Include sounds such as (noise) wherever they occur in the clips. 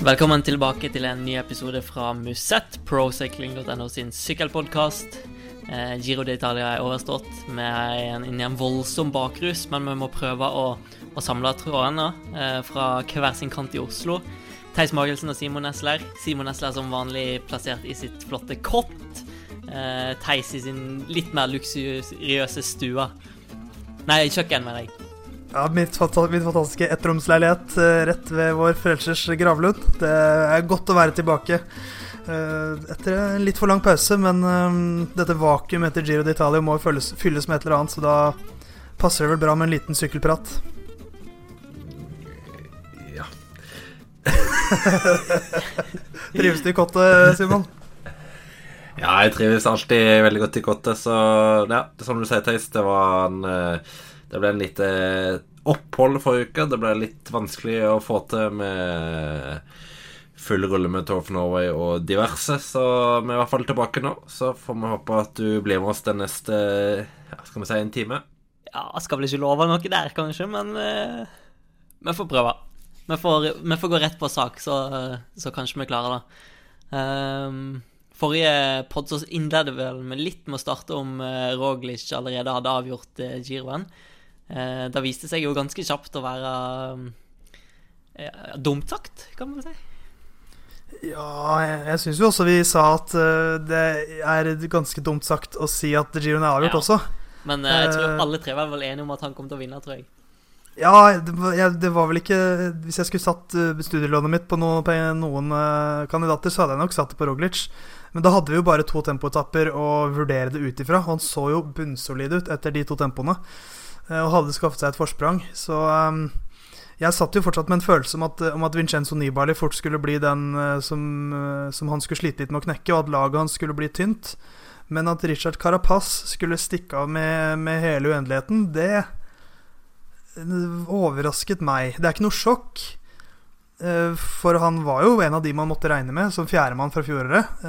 Velkommen tilbake til en ny episode fra Musett, procycling.no sin sykkelpodkast. Eh, Giro d'Italia er overstått. Vi er inne i en voldsom bakrus, men vi må prøve å, å samla trådene eh, fra hver sin kant i Oslo. Theis Magelsen og Simon Nesler. Simon Nesler som vanlig plassert i sitt flotte kott. Eh, Theis i sin litt mer luksuriøse stue. Nei, kjøkken, mener jeg. Ja, mitt, mitt fantastiske ettromsleilighet uh, rett ved vår frelsers gravlund. Det er godt å være tilbake. Uh, etter en litt for lang pause, men uh, dette vakuumet etter Giro d'Italia må fylles, fylles, med et eller annet, så da passer det vel bra med en liten sykkelprat. (laughs) Trives du i kottet, Simon? Ja, jeg trives alltid veldig godt i kottet, så ja, som du sier, Theis, det det ble en lite opphold forrige uke. Det ble litt vanskelig å få til med full rulle med Tour of Norway og diverse. Så vi er i hvert fall tilbake nå. Så får vi håpe at du blir med oss den neste ja, skal vi si en time. Ja, skal vel ikke love noe der, kanskje, men uh, vi får prøve. Vi får, vi får, gå rett på sak, så, så kanskje vi klarer det. Um, forrige pod så innledet vel med litt med å starte om uh, Roglic allerede hadde avgjort uh, giroen. Uh, det viste seg jo ganske kjapt å være ja, dumt sagt, kan man si. Ja, jeg, jeg syns jo også vi sa at uh, det er ganske dumt sagt å si at Giroen er avgjort ja. også. Men uh, jeg tror alle tre var vel enige om at han kom til å vinne, tror jeg. Ja, det, jeg, det var vel ikke Hvis jeg skulle satt uh, studielånet mitt på, noen, på noen kandidater, så hadde jeg nok satt det på Roglic. Men da hadde vi jo bare to tempoetapper å vurdere det ut ifra. Han så jo bunnsolid ut etter de to tempoene. Eh, og hadde skaffet seg et forsprang. Så um, jeg satt jo fortsatt med en følelse om at, om at Vincenzo Nibali fort skulle bli den som, som, han skulle slite litt med å knekke, og at laget hans skulle bli tynt. Men at Richard Carapaz skulle stikke av med, med hele uendeligheten, det overrasket meg. Det er ikke noe sjokk. Uh, for han var jo en av de man måtte regne med som fjerdemann fra fjoråret.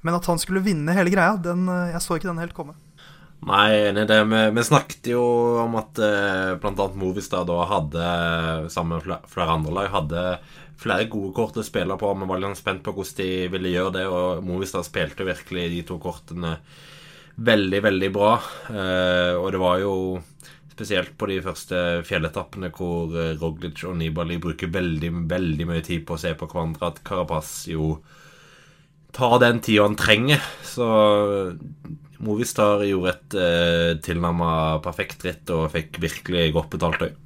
Men at han skulle vinne hele greia, den, jeg så ikke den helt komme. Nei, det. Vi, vi, snakket jo om at eh, bl.a. Movistar da hadde, sammen med flere andre lag, hadde flere gode kort å spille på. Vi var litt spent på hvordan de ville gjøre det, og Movistar spilte virkelig de to kortene veldig, veldig bra. Eh, og det var jo spesielt på de første fjelletappene hvor eh, Roglic og Nibali bruker veldig, veldig mye tid på å se på hverandre, at Carapaz jo tar den tida han trenger. Så Movistar gjorde et eh, tilnærma perfekt ritt og fikk virkelig godt betalt òg.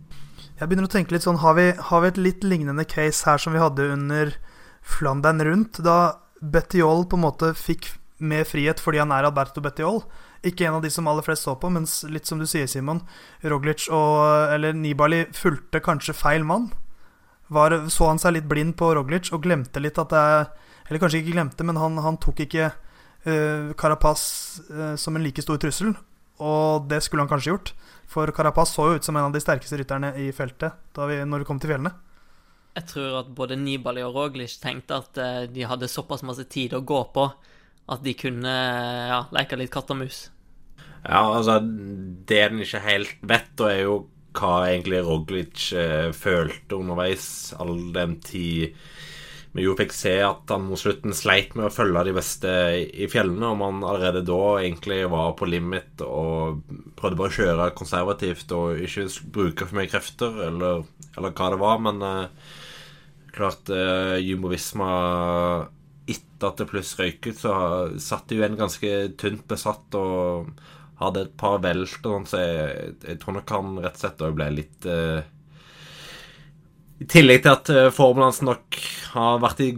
Jeg begynner å tenke litt sånn har vi, har vi, et litt lignende case her som vi hadde under Flandern rundt? Da Bettiol på en måte fikk mer frihet fordi han er Alberto Bettiol. Ikke en av de som aller flest så på, mens litt som du sier, Simon, Roglic og eller Nibali fulgte kanskje feil mann. Var, så han seg litt blind på Roglic og glemte litt at det er Eller kanskje ikke glemte, men han, han tok ikke uh, Carapaz uh, som en like stor trussel. Og det skulle han kanskje gjort. For Carapaz så jo ut som en av de sterkeste rytterne i feltet vi, når vi kom til fjellene. Jeg tror at både Nibali og Roglic tenkte at uh, de hadde såpass masse tid å gå på at de kunne ja, leke litt katt og mus. Ja, altså Det den ikke helt vet, da er jo hva egentlig Roglic eh, følte underveis, all den tid vi jo fikk se at han mot slutten sleit med å følge de beste i fjellene. Om han allerede da egentlig var på limit og prøvde bare å kjøre konservativt og ikke bruke for mye krefter, eller, eller hva det var. Men eh, klart eh, Jumbo Visma etter at det pluss røyket, så satt de jo en ganske tynt besatt og hadde et par velt og sånn, så jeg, jeg, tror nok han rett og slett òg ble litt uh, i tillegg til at uh, formen hans nok har vært i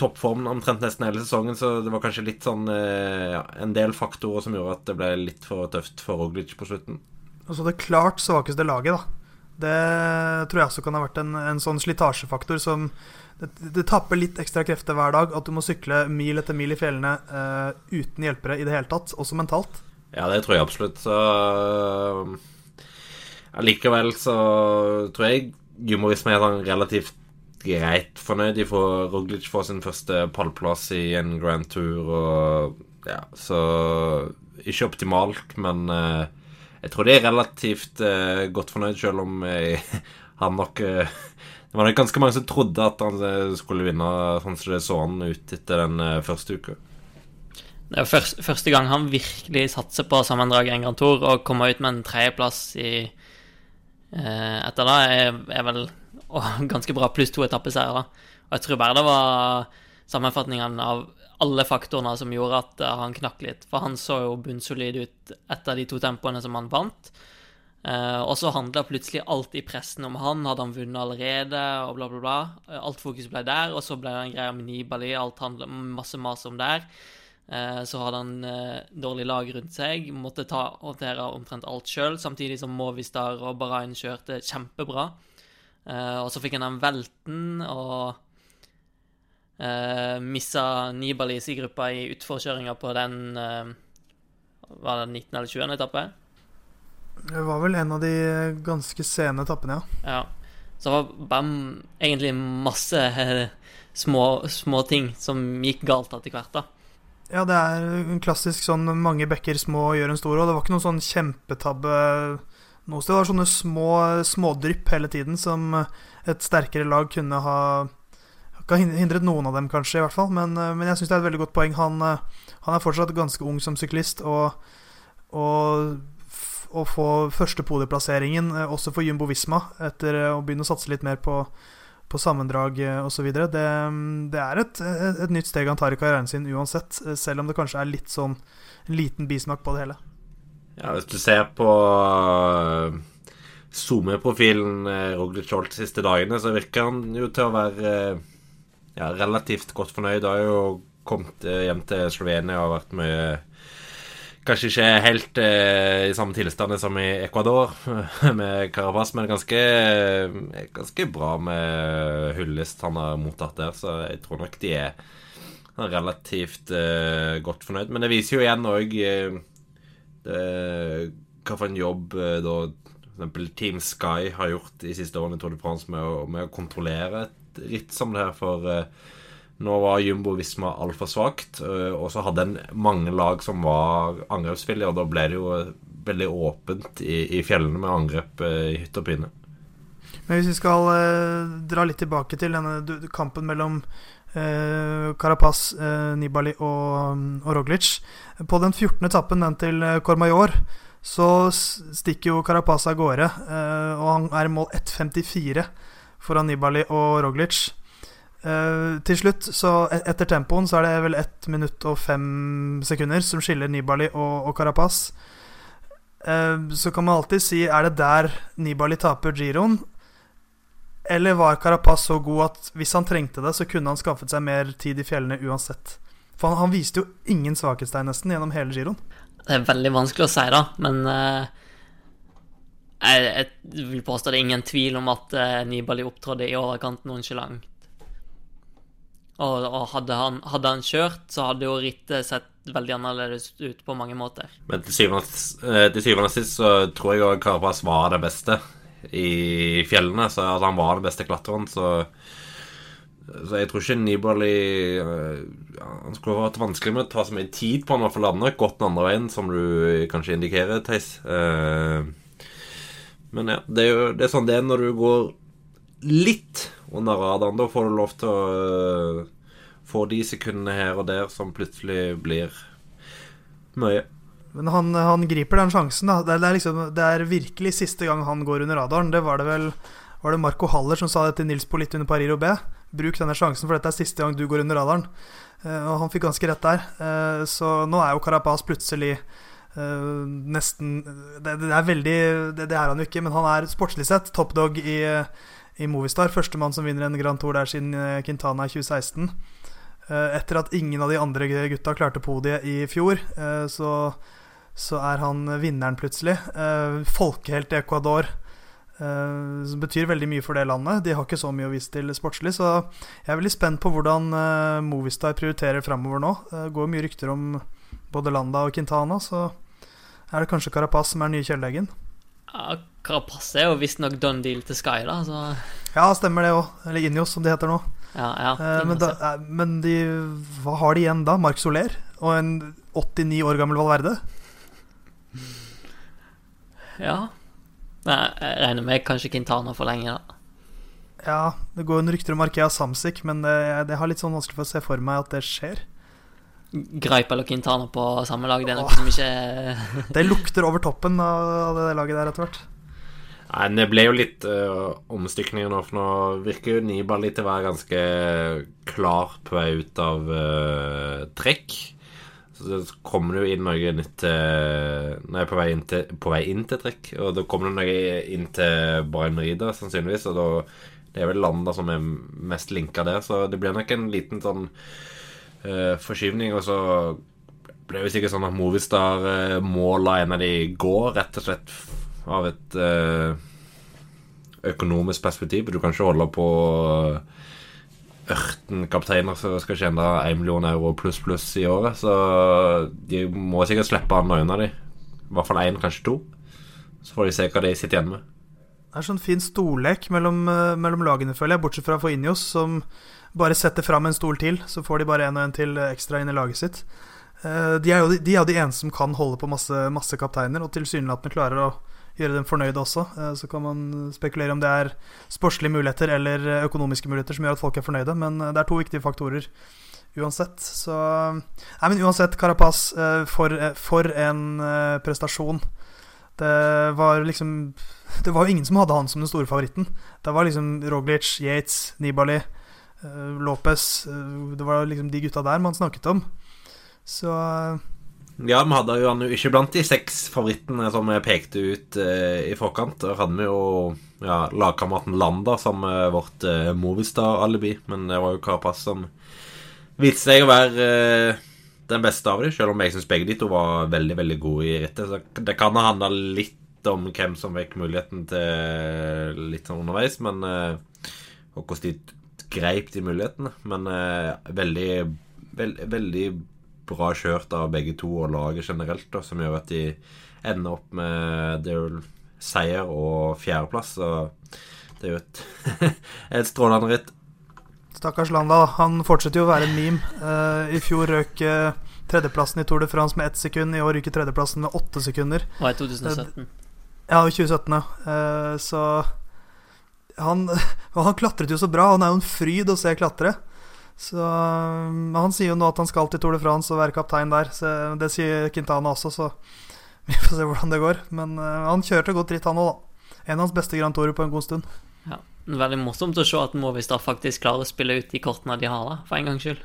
toppform omtrent nesten hele sesongen, så det var kanskje litt sånn uh, ja, en del faktorer som gjorde at det ble litt for tøft for Roglic på slutten. Altså det klart svakeste laget, da. Det tror jeg også kan ha vært en, en sånn slitasjefaktor som det, det, tapper litt ekstra krefter hver dag at du må sykle mil etter mil i fjellene uh, uten hjelpere i det hele tatt, også mentalt. Ja, det tror jeg absolutt. Så Allikevel så tror jeg Jumorisme er sånn relativt greit fornøyd. De får Roglic får sin første pallplass i en Grand Tour, og ja, så Ikke optimalt, men uh, jeg tror de er relativt uh, godt fornøyd, selv om (laughs) jeg, har nok uh, Det var ganske mange som trodde at han skulle vinne, sånn som det så han ut etter den første uka. Det er første, første gang han virkelig satser på sammendraget en Grand Tour og kommer ut med en tredjeplass i etter da, er, er vel (laughs) å, ganske bra pluss to etappeseiere. Og jeg tror bare det var sammenfatningen av alle faktorene som gjorde at eh, han knakk litt. For han så jo bunnsolid ut etter de to tempoene som han vant. Eh, og så handla plutselig alt i pressen om han. Hadde han vunnet allerede? Og bla, bla, bla. Alt fokus ble der. Og så ble det en greie med Nibali. Alt handla masse mas om der. Eh, så hadde han eh, dårlig lag rundt seg. Måtte ta, håndtere omtrent alt sjøl. Samtidig som Movistar og Bahrain kjørte kjempebra. Og så fikk han den velten og missa Nibalis i gruppa i utforkjøringa på den Var det 19. eller 20. etappe? Det var vel en av de ganske sene etappene, ja. ja. Så var BAM egentlig masse små, små ting som gikk galt etter hvert, da. Ja, det er en klassisk sånn mange bekker små gjør en stor, og det var ikke noen sånn kjempetabbe noe sted. Det var sånne små smådrypp hele tiden som et sterkere lag kunne ha hindret noen av dem, kanskje, i hvert fall. Men, eh, men jeg syns det er et veldig godt poeng. Han, eh, han, er fortsatt ganske ung som syklist, og, og å få første podieplasseringen eh, også for Jumbo Visma, etter å begynne å satse litt mer på, på sammendrag osv., det, det er et, et, nytt steg han tar i karrieren sin uansett, selv om det kanskje er litt sånn en liten bismak på det hele. Ja, Hvis du ser på SoMe-profilen Roglic holdt siste dagene, så virker han jo til å være ja, relativt godt fornøyd. Har jo kommet hjem til Slovenia og vært mye Kanskje ikke helt eh, i samme tilstand som i Ecuador (laughs) med Carapaz, men ganske, ganske bra med hyllest han har mottatt der. Så jeg tror nok de er relativt eh, godt fornøyd. Men det viser jo igjen òg hva for en jobb eh, da f.eks. Team Sky har gjort de siste årene i Tour de France med å, med å kontrollere et ritt som det her. For uh, nå var Jumbo Visma altfor svakt, uh, og så hadde en mange lag som var angrepsvillige, og da ble det jo veldig åpent i, i fjellene med angrep uh, i hytte og pine. Men hvis vi skal dra litt tilbake til denne kampen mellom eh, Carapaz, eh, Nibali og, og, Roglic. På den 14. etappen, den til eh, Cormayor, så stikker jo Carapaz av gårde. Eh, og han er i mål 1.54 foran Nibali og Roglic. Uh, til slutt, så e-, etter tempoen, så er det vel 1 minutt og 5 sekunder som skiller Nibali og, og Carapaz. Uh, så kan man alltid si Er det der Nibali taper giroen? Eller var Carapaz så god at hvis han trengte det, så kunne han skaffet seg mer tid i fjellene uansett? For han, han viste jo ingen svakhetstegn nesten gjennom hele giroen. Det er veldig vanskelig å si, da, men uh, jeg, vil påstå det er ingen tvil om at Nibali opptrådte i overkant nonchalant. Og, og hadde, han, hadde, han, kjørt, så hadde jo rittet sett veldig annerledes ut på mange måter. Men til syvende og sist så tror jeg Carapaz var det beste i fjellene, så altså, han var den beste klatreren, så så jeg tror ikke Nibali uh, Han skulle vært vanskelig med å ta så mye tid på han å få lande. Gått den andre veien, som du kanskje indikerer, Theis. Uh, men ja, det er jo det er sånn det er når du går litt under radaren. Da får du lov til å uh, få de sekundene her og der som plutselig blir mye. Men han, han, griper den sjansen. da det er, liksom, det er, virkelig siste gang han går under radaren. Det var det vel Var det Marco Haller som sa det til Nils Polit under Paris B Bruk denne sjansen, for dette er siste gang du går under radaren. Uh, og han fikk ganske rett der. Uh, så nå er jo Carapaz plutselig uh, nesten det, det, er veldig det, det, er han jo ikke, men han er sportslig sett topdog i, i Movistar. Førstemann som vinner en Grand Tour der siden Quintana i 2016. Etter at ingen av de andre gutta klarte podiet i fjor, så så er han vinneren plutselig. Eh, folkehelt i Ecuador. Som betyr veldig mye for det landet. De har ikke så mye å vise til sportslig. Så jeg er veldig spent på hvordan Movistar prioriterer framover nå. Det går mye rykter om både Landa og Quintana, så er det kanskje Carapaz som er den nye kjøllegen. Ja, Carapaz er jo visstnok done deal til Sky, da, så Ja, stemmer det òg. Eller Injos, som de heter nå. ja, ja. Eh, men, da, eh, men de Hva har de igjen da? Marc Soler? Og en 89 år gammel Valverde? Ja. Nei, jeg regner med kanskje Quintana for lenge, da. Ja, det går en rykter om Arkea Samsic, men det, det har litt sånn vanskelig for å se for meg at det skjer. Greipel og Quintana på samme lag, det er noe Åh. som ikke Det lukter over toppen av det laget der etter hvert. Nei, Det ble jo litt uh, omstykninger nå, for nå virker jo Nibali til å være ganske klar på vei ut av uh, trekk. Så kommer det jo inn noe nytt til Nei, på vei inn til, på vei inn til trekk. Og da kommer det noe inn til Brian Rida, sannsynligvis. Og da Det er vel Landa som er mest linka der, så det blir nok en liten sånn uh, forskyvning. Og så ble det jo sikkert sånn at Movistar uh, må en av de gå, rett og slett av et eh, økonomisk perspektiv. Du kan ikke holde på eh, ørten kapteiner som skal tjene 1 million euro pluss pluss i året. Så de må sikkert slippe noen av de. I hvert fall én, kanskje to. Så får de se hva de sitter igjen med. Det er sånn fin stollek mellom, eh, mellom lagene, føler jeg, bortsett fra for Injos, som bare setter fram en stol til, så får de bare en og en til ekstra inn i laget sitt. De er jo de, de, er de eneste som kan holde på masse, masse kapteiner, og tilsynelatende klarer å gjøre dem fornøyde også. Eh, Så kan man spekulere om det er sportslige muligheter eller eh, økonomiske muligheter som gjør at folk er fornøyde, men eh, det er to viktige faktorer uansett. Så Nei, men uansett, Carapaz, for, for en prestasjon. Det var liksom (laughs) Det var jo ingen som hadde han som den store favoritten. Det var liksom Roglic, Yates, Nibali, Lopez Det var liksom de gutta der man snakket om. Så Ja, vi hadde jo han jo ikke blant de seks favorittene som vi pekte ut eh, i forkant. Der hadde vi jo ja, lagkameraten Landa som eh, vårt eh, Movistar-alibi. Men det var jo Carapaz som viste seg å være eh, den beste av dem, selv om jeg syns begge de to var veldig veldig gode i rittet. Så det kan ha handla litt om hvem som fikk muligheten til litt sånn underveis, men eh, Og hvordan de greip de mulighetene. Men eh, veldig, veld, veldig bra kjørt av begge to og laget generelt, da, som gjør at de ender opp med det er jo seier og fjerdeplass. Så det er jo et, (laughs) et strålende ritt. stakkars Landa. Han fortsetter jo å være en meme. Uh, I fjor røk uh, tredjeplassen i Tour de France med ett sekund. I år ryker tredjeplassen med åtte sekunder. Og i 2017. Ja, i 2017, ja. Uh, så han, (laughs) han klatret jo så bra. Han er jo en fryd å se klatre. Så Han sier jo nå at han skal til Tour de France og være kaptein der. Så det sier Quintana også, så (laughs) vi får se hvordan det går. Men uh, han kjørte godt ritt, han òg, da. En av hans beste Grand Tourer på en god stund. Ja. Veldig morsomt å se at Movistar faktisk klarer å spille ut de kortene de har, da, for en gangs skyld.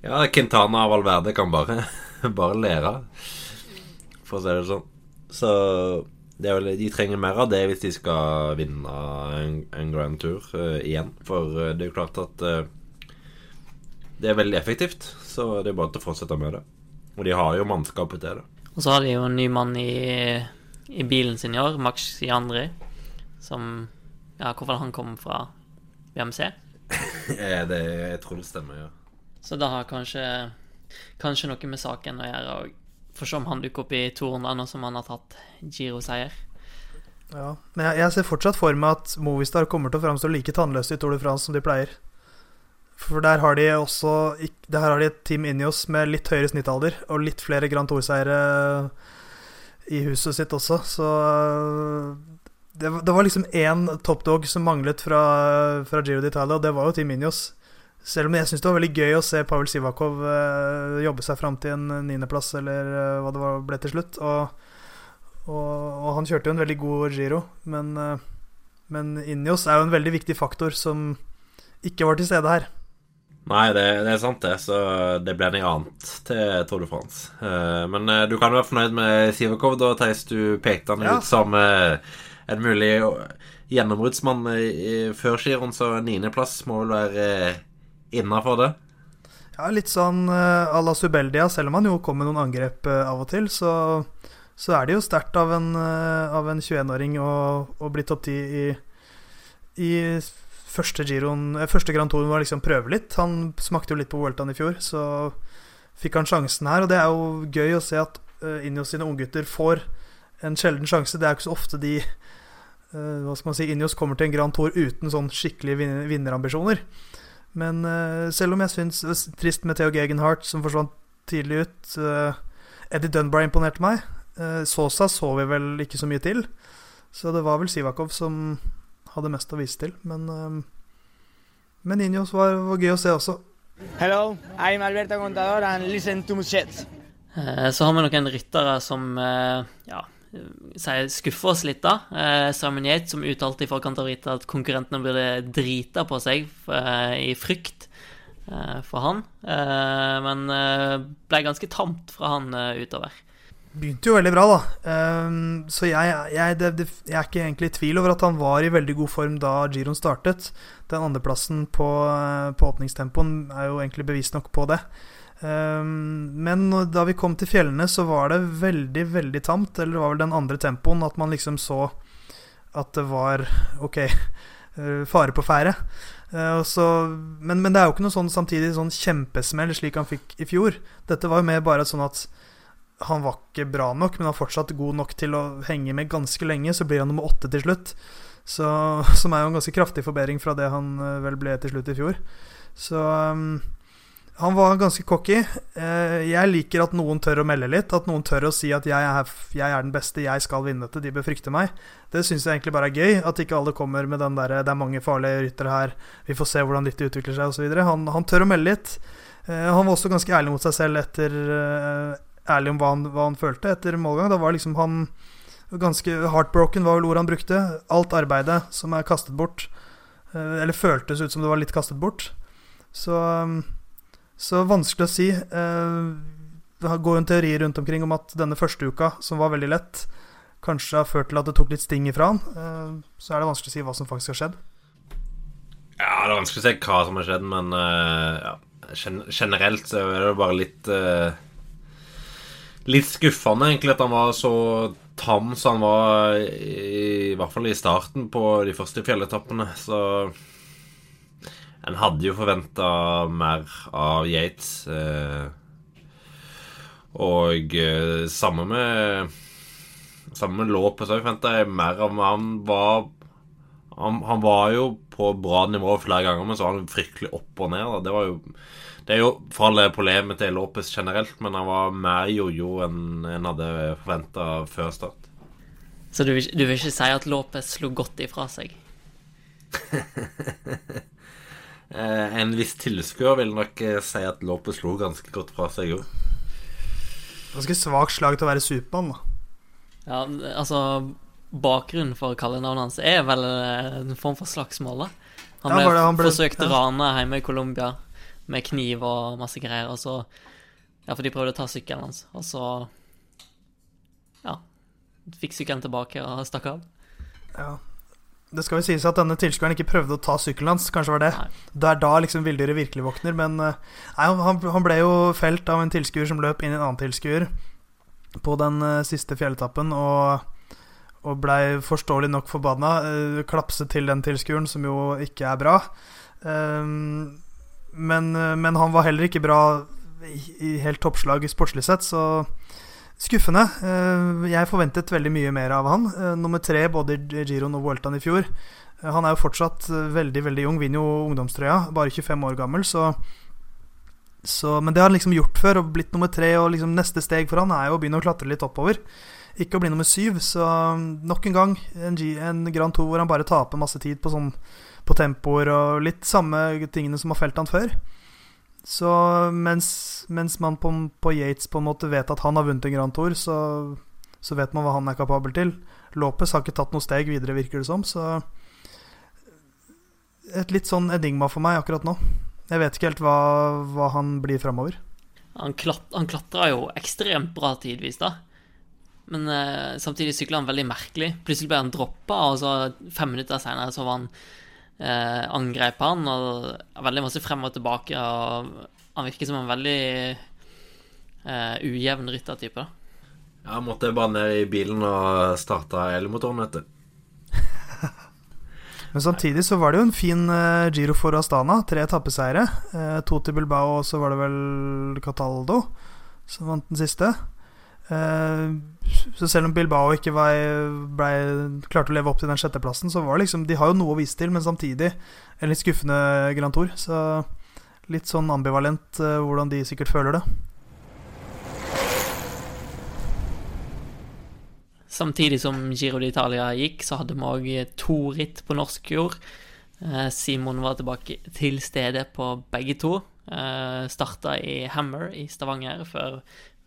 Ja, Quintana av Valverde kan bare, (laughs) bare lære, for å si det sånn. Så det er vel, de trenger mer av det hvis de skal vinne en, en Grand Tour uh, igjen. For eh, det er jo klart at eh, det er veldig effektivt, så det er bare til å fortsette med det. Og de har jo mannskapet til det. Og så har de jo en ny mann i, i bilen sin i år, Max Jandri, som Ja, hvorfor han kom fra BMC. Eh, (laughs) det jeg tror det stemmer, ja. Så det har kanskje Kanskje noe med saken å gjøre. òg. For se om han dukker opp i toren da, nå som han har tatt Giro-seier. Ja. Men jeg, jeg ser fortsatt for meg at Movistar kommer til å framstå like tannløse i Tour de France som de pleier. For der har de også Der har de et Team inni oss med litt høyere snittalder og litt flere Grand Tour-seiere i huset sitt også, så øh, det, det var liksom én toppdog som manglet fra, fra Giro d'Italia, og det var jo Team Ineos. Selv om jeg syns det var veldig gøy å se Pavel Sivakov øh, jobbe seg fram til en niendeplass, eller hva det var, ble til slutt. Og, og, og han kjørte jo en veldig god Giro, men, men Inios er jo en veldig viktig faktor som ikke var til stede her. Nei, det, det er sant, det. Så det ble noe annet til Tour de France. Eh, men eh, du kan være fornøyd med Sivakov, da, Theis. Du pekte han Ja. ut som eh, en mulig gjennombruddsmann før giroen, så niendeplass må vel være innafor det. Ja, litt sånn à la Subeldia, selv om han jo kom med noen angrep av og til, så, så er det jo sterkt av en, en 21-åring å, å bli topp 10 i, i første giroen eh, Første Grand Tour var liksom prøve litt. Han smakte jo litt på Vueltaen i fjor, så fikk han sjansen her. Og det er jo gøy å se at uh, Ineos sine unggutter får en sjelden sjanse. Det er jo ikke så ofte de uh, Hva skal man si Injos kommer til en Grand Tour uten sånn skikkelige vin vinnerambisjoner. Men uh, selv om jeg syns uh, trist med Theo Gegenhardt, som forsvant tidlig ut Eddie Dunbar imponerte meg. Sosa så vi vel ikke så mye til. Så det var vel Sivakov som hadde mest å vise til. Men, men Injos var, var gøy å se også. Hello, I'm Alberto Contador and listen to Muschets. Eh, så har vi noen ryttere som eh, ja, skuffer oss litt, da. Eh, Simon Yates som uttalte i forkant av rittet at konkurrentene burde drite på seg i frykt for han. Men ble ganske tamt fra han utover begynte jo veldig bra, da. Um, så jeg, jeg, det, det, jeg, er ikke egentlig i tvil over at han var i veldig god form da giroen startet. Den andreplassen på, på åpningstempoen er jo egentlig bevis nok på det. Um, men da vi kom til fjellene, så var det veldig, veldig tamt. Eller det var vel den andre tempoen at man liksom så at det var OK, uh, (laughs) fare på ferde. Uh, men, men, det er jo ikke noe sånn samtidig sånn kjempesmell slik han fikk i fjor. Dette var jo mer bare sånn at han var ikke bra nok, men han er fortsatt god nok til å henge med ganske lenge. Så blir han nummer åtte til slutt, så, som er jo en ganske kraftig forbedring fra det han eh, vel ble til slutt i fjor. Så um, han var ganske cocky. Uh, jeg liker at noen tør å melde litt. At noen tør å si at jeg er, jeg er den beste, jeg skal vinne dette, de bør frykte meg. Det syns jeg egentlig bare er gøy. At ikke alle kommer med den derre 'det er mange farlige ryttere her', vi får se hvordan dette utvikler seg, osv. Han, han tør å melde litt. Uh, han var også ganske ærlig mot seg selv etter ærlig om hva han, hva han følte etter målgang. Da var liksom han ganske heartbroken, var vel ordet han brukte. Alt arbeidet som er kastet bort. Eh, eller føltes ut som det var litt kastet bort. Så, um, så vanskelig å si. Eh, det går jo en teori rundt omkring om at denne første uka, som var veldig lett, kanskje har ført til at det tok litt sting ifra han. Eh, så er det vanskelig å si hva som faktisk har skjedd. Ja, det er vanskelig å si hva som har skjedd, men ja, generelt så er det bare litt litt skuffende, egentlig, at han var så tam som han var, i, i hvert fall i starten på de første fjelletappene. Så en hadde jo forventa mer av Yates. Eh, og eh, samme med Samme med Lopez òg forventa jeg mer av. Han var han, han, var jo på bra nivå flere ganger, men så var han fryktelig opp og ned. Da. Det var jo det er jo for alle problemet til Lopez generelt, men han var mer jojo enn en hadde forventa før start. Så du vil, du vil, ikke si at Lopez slo godt ifra seg? (laughs) Eh, en viss tilskuer vil nok eh, si at Lopez slo ganske godt fra seg òg. Ganske svakt slag til å være Supermann, da. Ja, altså Bakgrunnen for kallenavnet hans er vel eh, en form for slagsmål, da. Han ble, ja, han ble forsøkt ja. rana hjemme i Colombia med kniv og masse greier. Og så Ja, for de prøvde å ta sykkelen hans, og så Ja. Fikk sykkelen tilbake og stakk av. Ja. Det skal jo sies at denne tilskueren ikke prøvde å ta sykkelen hans. Kanskje var det. Nei. Det er da liksom villdyret virkelig våkner. Men eh, nei, han, han, ble jo felt av en tilskuer som løp inn i en annen tilskuer på den uh, siste fjelletappen. Og, og blei forståelig nok forbanna. klapset klapse til den tilskueren, som jo ikke er bra. Um, men, eh, men, han var heller ikke bra i, helt toppslag sportslig sett, så skuffende. Eh, jeg forventet veldig mye mer av han. Eh, nummer tre både i Giroen og Vueltaen i fjor. Han er jo fortsatt veldig veldig ung, vinner jo ungdomstrøya, bare 25 år gammel, så, så Men det har han liksom gjort før, og blitt nummer tre, og liksom neste steg for han er jo å begynne å klatre litt oppover. Ikke å bli nummer syv, så nok en gang en, G, en Grand Tour hvor han bare taper masse tid på sånn på tempoer og litt samme tingene som har felt han før. Så mens, mens man på, på, Yates på en måte vet at han har vunnet en Grand Tour, så, så, vet man hva han er kapabel til. Lopez har ikke tatt noe steg videre, virker det som. Så et litt sånn enigma for meg akkurat nå. Jeg vet ikke helt hva, hva han blir framover. Han, klat, han klatra jo ekstremt bra tidvis, da. Men eh, samtidig sykla han veldig merkelig. Plutselig ble han droppa, og så fem minutter senere så var han eh, angrep han, og veldig masse frem og tilbake. Og han virker som en veldig eh, ujevn ryttertype. Ja, jeg måtte bare ned i bilen og starte elmotoren, vet du. (laughs) Men samtidig så var det jo en fin uh, Giro for Astana. Tre etappeseiere. Eh, to til Bilbao, og så var det vel Cataldo som vant den siste. Eh, så selv om Bilbao ikke var, ble, klarte å leve opp til den sjetteplassen, så var det liksom De har jo noe å vise til, men samtidig en litt skuffende Grand Tour. Så litt sånn ambivalent eh, hvordan de sikkert føler det. Samtidig som Giro d'Italia gikk, så hadde vi òg to ritt på norsk jord. Eh, Simon var tilbake til stede på begge to. Starta i Hammer i Stavanger før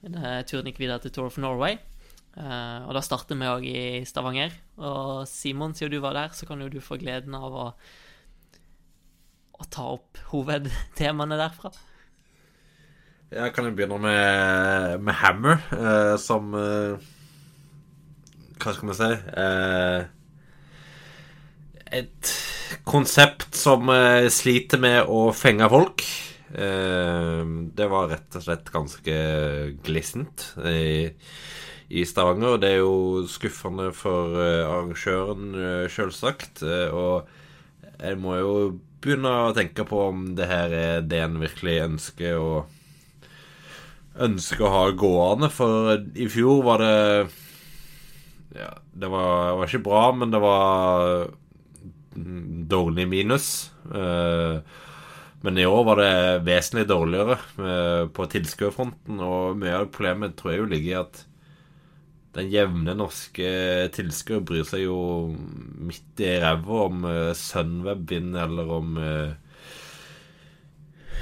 turen gikk videre til Tour of Norway. Uh, og da starter vi òg i Stavanger. Og Simon, siden du var der, så kan jo du få gleden av å, å ta opp hovedtemaene derfra. Jeg kan jo begynne med, med Hammer, uh, som uh, Hva skal vi si Et konsept som sliter med å fenge folk. Det var rett og slett ganske glissent. Uh, i Stavanger. Det er jo skuffende for uh, arrangøren, sjølsagt. selvsagt. Uh, og jeg må jo begynne å tenke på om det her er det en virkelig ønsker å ønsker å ha gående. For i fjor var det Ja, det var, var ikke bra, men det var dårlig minus. Men i år var det vesentlig dårligere på tilskuerfronten, og mye av problemet tror jeg jo ligger i at den jevne norske tilskuer bryr seg jo midt i ræva om uh, Sunweb vinner, eller om uh,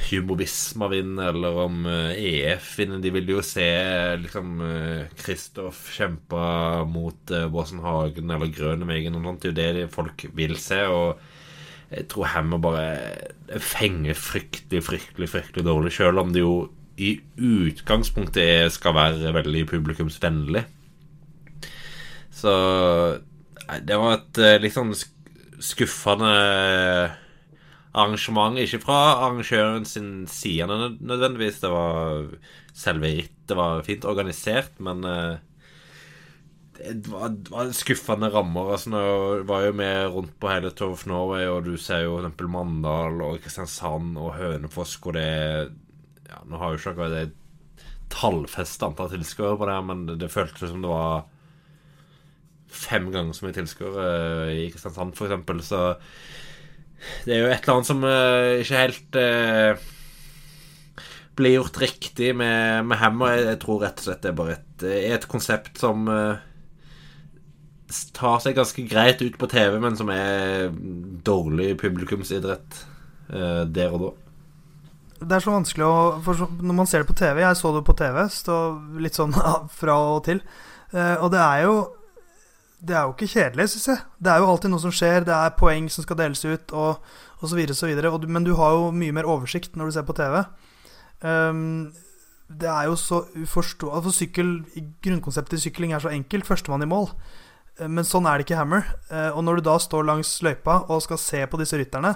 Humovisma vinner, eller om EF vinner. De vil jo se liksom Kristoff kjempe mot uh, Båsen Hagen eller Grønevegen og sånt. Det er jo det folk vil se. og jeg tror Hammer bare fenger fryktelig, fryktelig, fryktelig dårlig, sjøl om det jo i utgangspunktet skal være veldig publikumsvennlig. Så det var et eh, litt sånn skuffende arrangement. Ikke fra arrangøren sin side nødvendigvis. Det var selve rittet var fint organisert, men eh, det var, var skuffende rammer. Altså, nå var jo med rundt på hele Tour of Norway, og du ser jo f.eks. Mandal og Kristiansand og Hønefoss hvor det ja, Nå har jo ikke akkurat det tallfeste antall tilskuere på det, men det, det føltes som det var fem ganger så mye tilskuere uh, i Kristiansand, f.eks. Så det er jo et eller annet som uh, ikke helt uh, blir gjort riktig med, med Hammer. Jeg, jeg, tror rett og slett det er bare et, et konsept som tar seg ganske greit ut på TV, men som er dårlig publikumsidrett der og da. Det er så vanskelig å for Når man ser det på TV Jeg så det på TV, stå litt sånn (laughs) fra og til. og det er jo det er jo ikke kjedelig, syns jeg. Det er jo alltid noe som skjer, det er poeng som skal deles ut, og osv., osv. Men du har jo mye mer oversikt når du ser på TV. Um, det er jo så uforståelig altså, Grunnkonseptet i sykling er så enkelt. Førstemann i mål. Eh, men sånn er det ikke i Hammer. Eh, og når du da står langs løypa og skal se på disse rytterne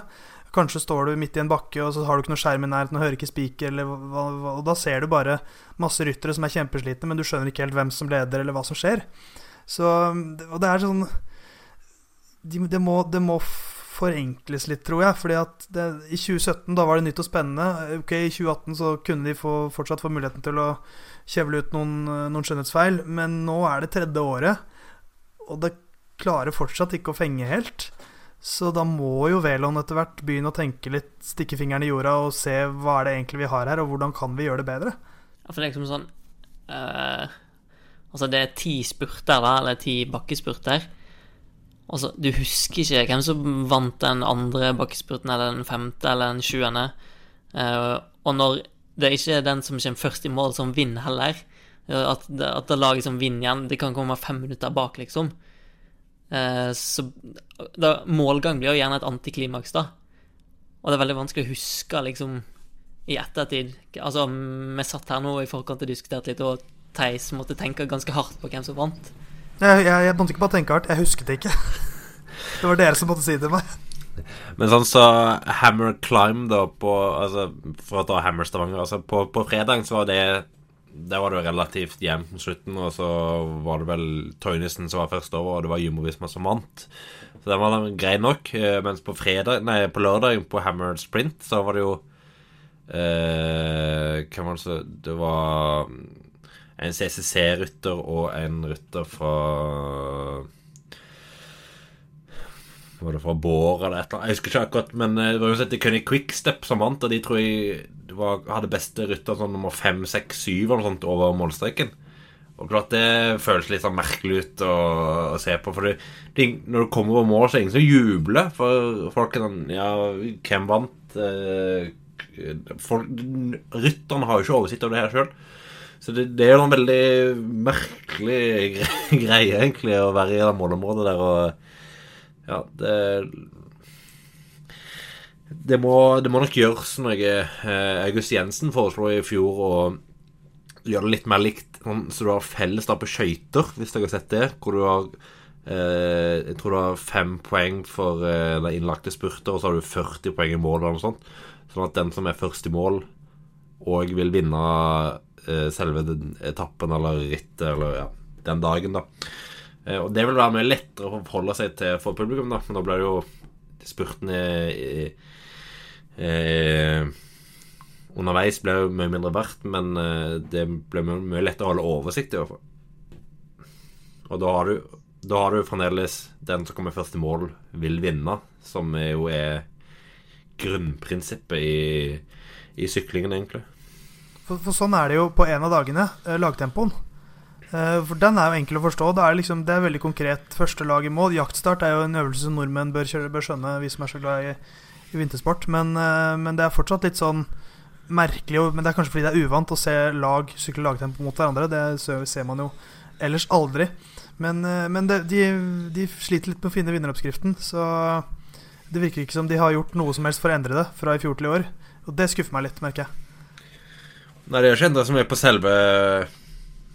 Kanskje står du midt i en bakke, og så har du ikke noe skjerm i nærheten og hører ikke spiker, og da ser du bare masse ryttere som er kjempeslitne, men du skjønner ikke helt hvem som leder, eller hva som skjer. Så Og det er sånn de, det, må, det, må, forenkles litt, tror jeg. Fordi at det, I 2017 da var det nytt og spennende. Ok, I 2018 så kunne de få, fortsatt få muligheten til å kjevle ut noen, noen skjønnhetsfeil. Men nå er det tredje året, og det klarer fortsatt ikke å fenge helt. Så da må jo Velon etter hvert begynne å tenke litt, stikke fingeren i jorda og se hva er det egentlig vi har her, og hvordan kan vi gjøre det bedre. Ja, for det er liksom sånn uh, Altså, det er ti spurter, da, eller ti bakkespurter. Altså, du husker ikke hvem som vant den andre bakkespurten, eller den femte, eller den sjuende. Uh, og når det er ikke den som kommer først i mål, som vinner heller. At, at det laget som vinner igjen, det kan komme fem minutter bak, liksom. Eh, så da, målgang blir jo gjerne et antiklimaks, da. Og det er veldig vanskelig å huske, liksom, i ettertid. Altså, vi satt her nå i forkant og diskuterte litt, og Theis måtte tenke ganske hardt på hvem som vant. Jeg, jeg, jeg måtte ikke bare tenke hardt, jeg husket det ikke. (laughs) det var dere som måtte si det til meg. Men sånn så Hammer Climb, da, på altså, For å ta Hammer Stavanger altså, På, på fredag så var det Der var det relativt jevnt mot slutten, og så var det vel Toynesen som var først over, og det var Jumbovisma som vant. Så den var grei nok. Eh, mens på fredag Nei, på lørdag, på Hammered Sprint, så var det jo eh, Hvem var det så Det var en CCC-rytter og en rytter fra Var det fra Bård eller et eller annet? Jeg husker ikke akkurat, men det var uansett Kenny Quickstep som vant, og de tror jeg var, hadde beste rytter sånn nummer fem, seks, syv eller noe sånt over målstreken. Og klart det føles litt sånn merkelig ut å, å se på. For det, når du kommer over mål, så er det ingen som jubler. For folk er sånn Ja, hvem vant? Eh, rytterne har jo ikke oversikt over det her sjøl. Så det, det, er jo en veldig merkelig (laughs) greie, egentlig, å være i det målområdet der og Ja, det det må, det må nok gjøres noe. Eh, August Jensen foreslo i fjor å gjøre det litt mer likt sånn, så du har felles da på skøyter, hvis dere har sett det. Hvor du har eh, Jeg tror du har fem poeng for eh, innlagte spurter, og så har du 40 poeng i mål eller noe sånt. Sånn at den som er først i mål, og vil vinne eh, selve etappen eller rittet eller ja, den dagen, da. Eh, og det vil være mye lettere å forholde seg til for publikum, da. Men da blir det jo spurten i, i i, underveis ble jo mye mindre verdt, men eh, det ble mye, lettere å holde oversikt fall. Og da har du da har du fremdeles den som kommer først i mål, vil vinne, som jo er grunnprinsippet i, i syklingen, egentlig. For, for, sånn er det jo på en av dagene, eh, lagtempoen. Eh, for den er jo enkel å forstå. Det er, liksom, det er veldig konkret. Første lag i mål. Jaktstart er jo en øvelse som nordmenn bør, kjøre, bør skjønne, vi som er så glad i i vintersport. Men, eh, men, det er fortsatt litt sånn merkelig. Men det er kanskje fordi det er uvant å se lag sykle lagtempo mot hverandre. Det ser man jo ellers aldri. Men, eh, men det, de, de, sliter litt med å finne vinneroppskriften. Så det virker ikke som de har gjort noe som helst for å endre det fra i fjor til i år. Og det skuffer meg litt, merker jeg. Nei, det er ikke endra så mye på selve,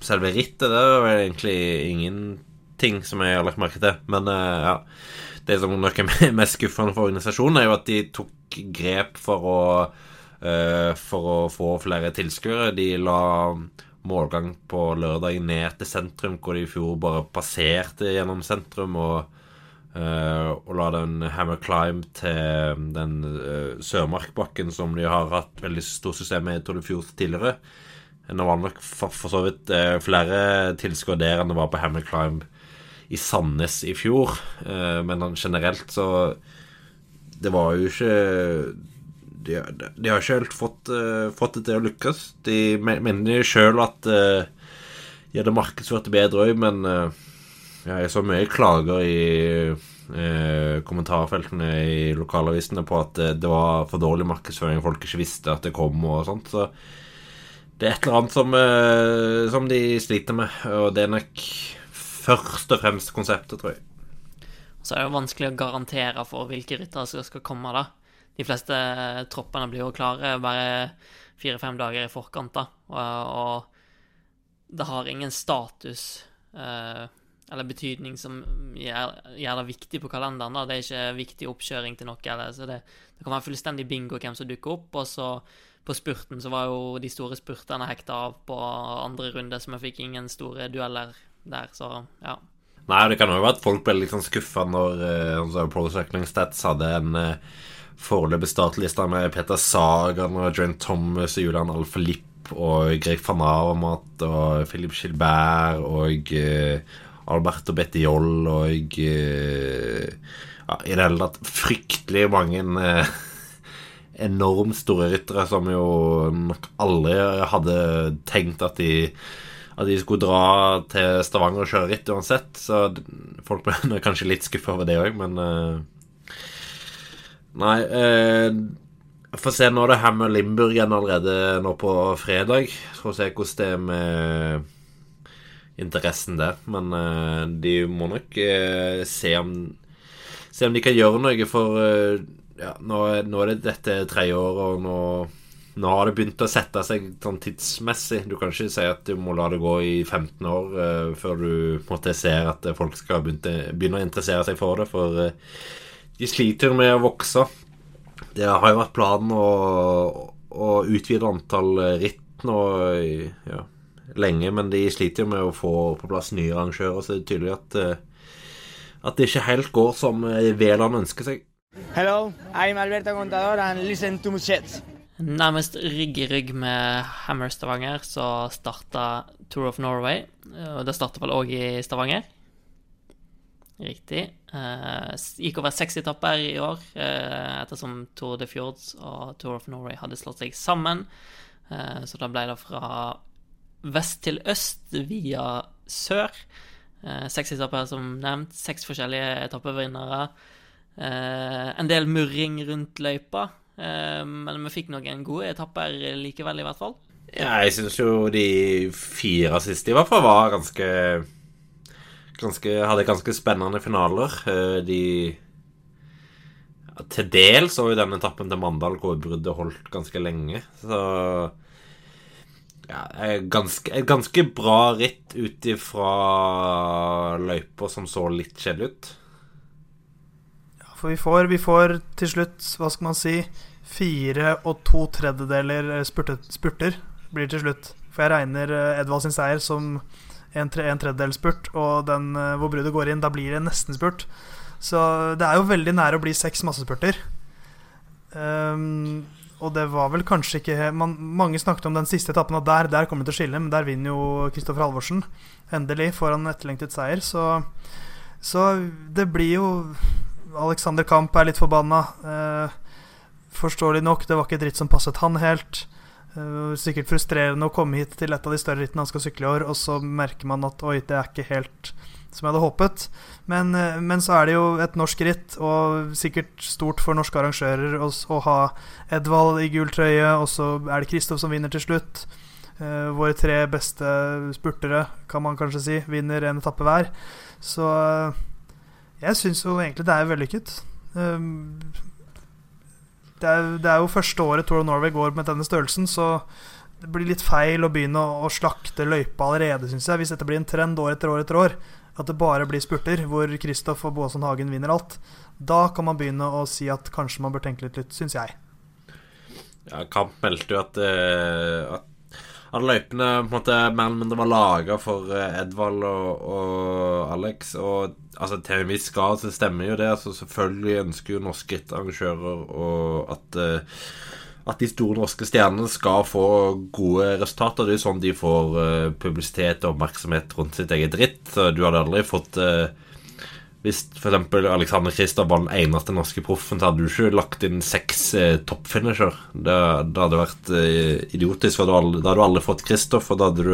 selve rittet. Det er vel egentlig ingenting som jeg har lagt merke til. Men uh, ja det som nok er (laughs) mest skuffende for organisasjonen, er jo at de tok grep for å, uh, for å få flere tilskuere. De la målgang på lørdag ned til sentrum, hvor de i fjor bare passerte gjennom sentrum. og Uh, og la den hammer climb til den uh, Sørmarkbakken som de har hatt veldig stort system med i Tour de Fjord tidligere. Nå var det nok for, for så vidt eh, flere tilskuere der enn det var på hammer climb i Sandnes i fjor. Eh, men generelt så Det var jo ikke De, de har ikke helt fått, eh, fått, det til å lykkes. De mener sjøl at de hadde markedsført det bedre òg, men uh, jeg så mye klager i eh, kommentarfeltene i lokalavisene på at det var for dårlig markedsføring, folk ikke visste at det kom og sånt. Så det er et eller annet som, som de sliter med, og det er nok først og fremst konseptet, tror jeg. Så er det jo vanskelig å garantere for hvilke ryttere som skal komme, da. De fleste troppene blir jo klare bare fire-fem dager i forkant, da. Og, og det har ingen status eh, eller betydning som gjør, gjør, det viktig på kalenderen. da. Det er ikke viktig oppkjøring til noe. Eller, så det, det, kan være fullstendig bingo hvem som dukker opp. Og så på spurten så var jo de store spurterne hekta av på andre runde, så vi fikk ingen store dueller der, så ja. Nei, det kan jo være at folk ble litt sånn skuffa når uh, Pro Cycling Stats hadde en uh, foreløpig startliste med Peter Sagan og Joan Thomas og Julian Alfalip og Greg van Avermat og Philip Gilbert og uh, Alberto Bettiol og uh, ja, I det hele tatt fryktelig mange uh, enormt store ryttere som jo nok aldri hadde tenkt at de at de skulle dra til Stavanger og kjøre ritt uansett. Så folk ble (laughs) kanskje litt skuffa over det òg, men uh, Nei. Jeg får se nå det her med Limburg igjen allerede nå på fredag. Får se hvordan det er med interessen der. Men uh, de må nok se om Se om de kan gjøre noe, for ja, nå, nå er det dette tredje året, og nå nå har det begynt å sette seg sånn tidsmessig. Du kan ikke si at du må la det gå i 15 år uh, før du måtte ser at folk skal begynne, begynne, å interessere seg for det. For uh, de sliter med å vokse. Det har jo vært planen å, å utvide antall ritt nå ja, lenge, men de sliter jo med å få på plass nye arrangører, så det er tydelig at, at det ikke helt går som Veland ønsker seg. Hello, I'm Alberto Contador and listen to Muchets. Nærmest rygg i rygg med Hammer Stavanger så starta Tour of Norway. Og det starta vel òg i Stavanger. Riktig. Eh, gikk over seks etapper i år, eh, ettersom Tour de Fjords og Tour of Norway hadde slått seg sammen. Eh, så da ble det fra vest til øst via sør. Eh, seks etapper, som nevnt. Seks forskjellige etappevinnere. Eh, en del murring rundt løypa, eh, men vi fikk noen gode etapper likevel, i hvert fall. Ja, jeg syns jo de fire siste i hvert fall var ganske ganske, hadde ganske spennende finaler. Eh, de ja, Til dels så jo den etappen til Mandal hvor bruddet holdt ganske lenge. Så ja, ganske, ganske bra ritt ut ifra løyper som så litt kjedelig ut. For vi får, vi får til slutt, hva skal man si, fire og to tredjedeler spurtet, spurter blir til slutt. For jeg regner Edvald sin seier som en, tre, en tredjedel spurt, og den hvor bruddet går inn, da blir det nesten spurt. Så det er jo veldig nære å bli seks massespurter. Um, og det var vel kanskje ikke man, Mange snakket om den siste etappen, og der, der kommer det til å skille, men der vinner jo Kristoffer Halvorsen endelig foran etterlengtet seier. Så, så det blir jo Alexander Kamp er litt forbanna. Uh, forståelig nok, det var ikke dritt som passet han helt. Uh, sikkert frustrerende å komme hit til et av de større rittene han skal sykle i år, og så merker man at oi, det er ikke helt som jeg hadde håpet. Men, uh, men så er det jo et norsk ritt, og sikkert stort for norske arrangører å, ha Edvald i gul trøye, og så er det Kristoff som vinner til slutt. Uh, våre tre beste spurtere, kan man kanskje si, vinner en etappe hver. Så jeg syns jo egentlig det er vellykket. Det er, det er, jo første året Tour of Norway går med denne størrelsen, så det blir litt feil å begynne å, å slakte løypa allerede, syns jeg. Hvis dette blir en trend år etter år etter år, at det bare blir spurter hvor Kristoff og Boasson Hagen vinner alt, da kan man begynne å si at kanskje man bør tenke litt litt syns jeg. Ja, Kamp meldte jo at, uh, at løypene på en måte mer eller mindre var laga for Edvald og, og, Alex. Og altså, til en viss grad så stemmer jo det. Altså, selvfølgelig ønsker jo norske rittarrangører at, at de store norske stjernene skal få gode resultater. Det er jo sånn de får uh, publisitet og oppmerksomhet rundt sitt eget ritt. Du hadde aldri fått uh, hvis f.eks. Alexander Kristoff var den eneste norske proffen, så hadde du ikke lagt inn seks eh, toppfinisher. Det, det, hadde vært eh, idiotisk, for da hadde du aldri fått Kristoff, og da hadde du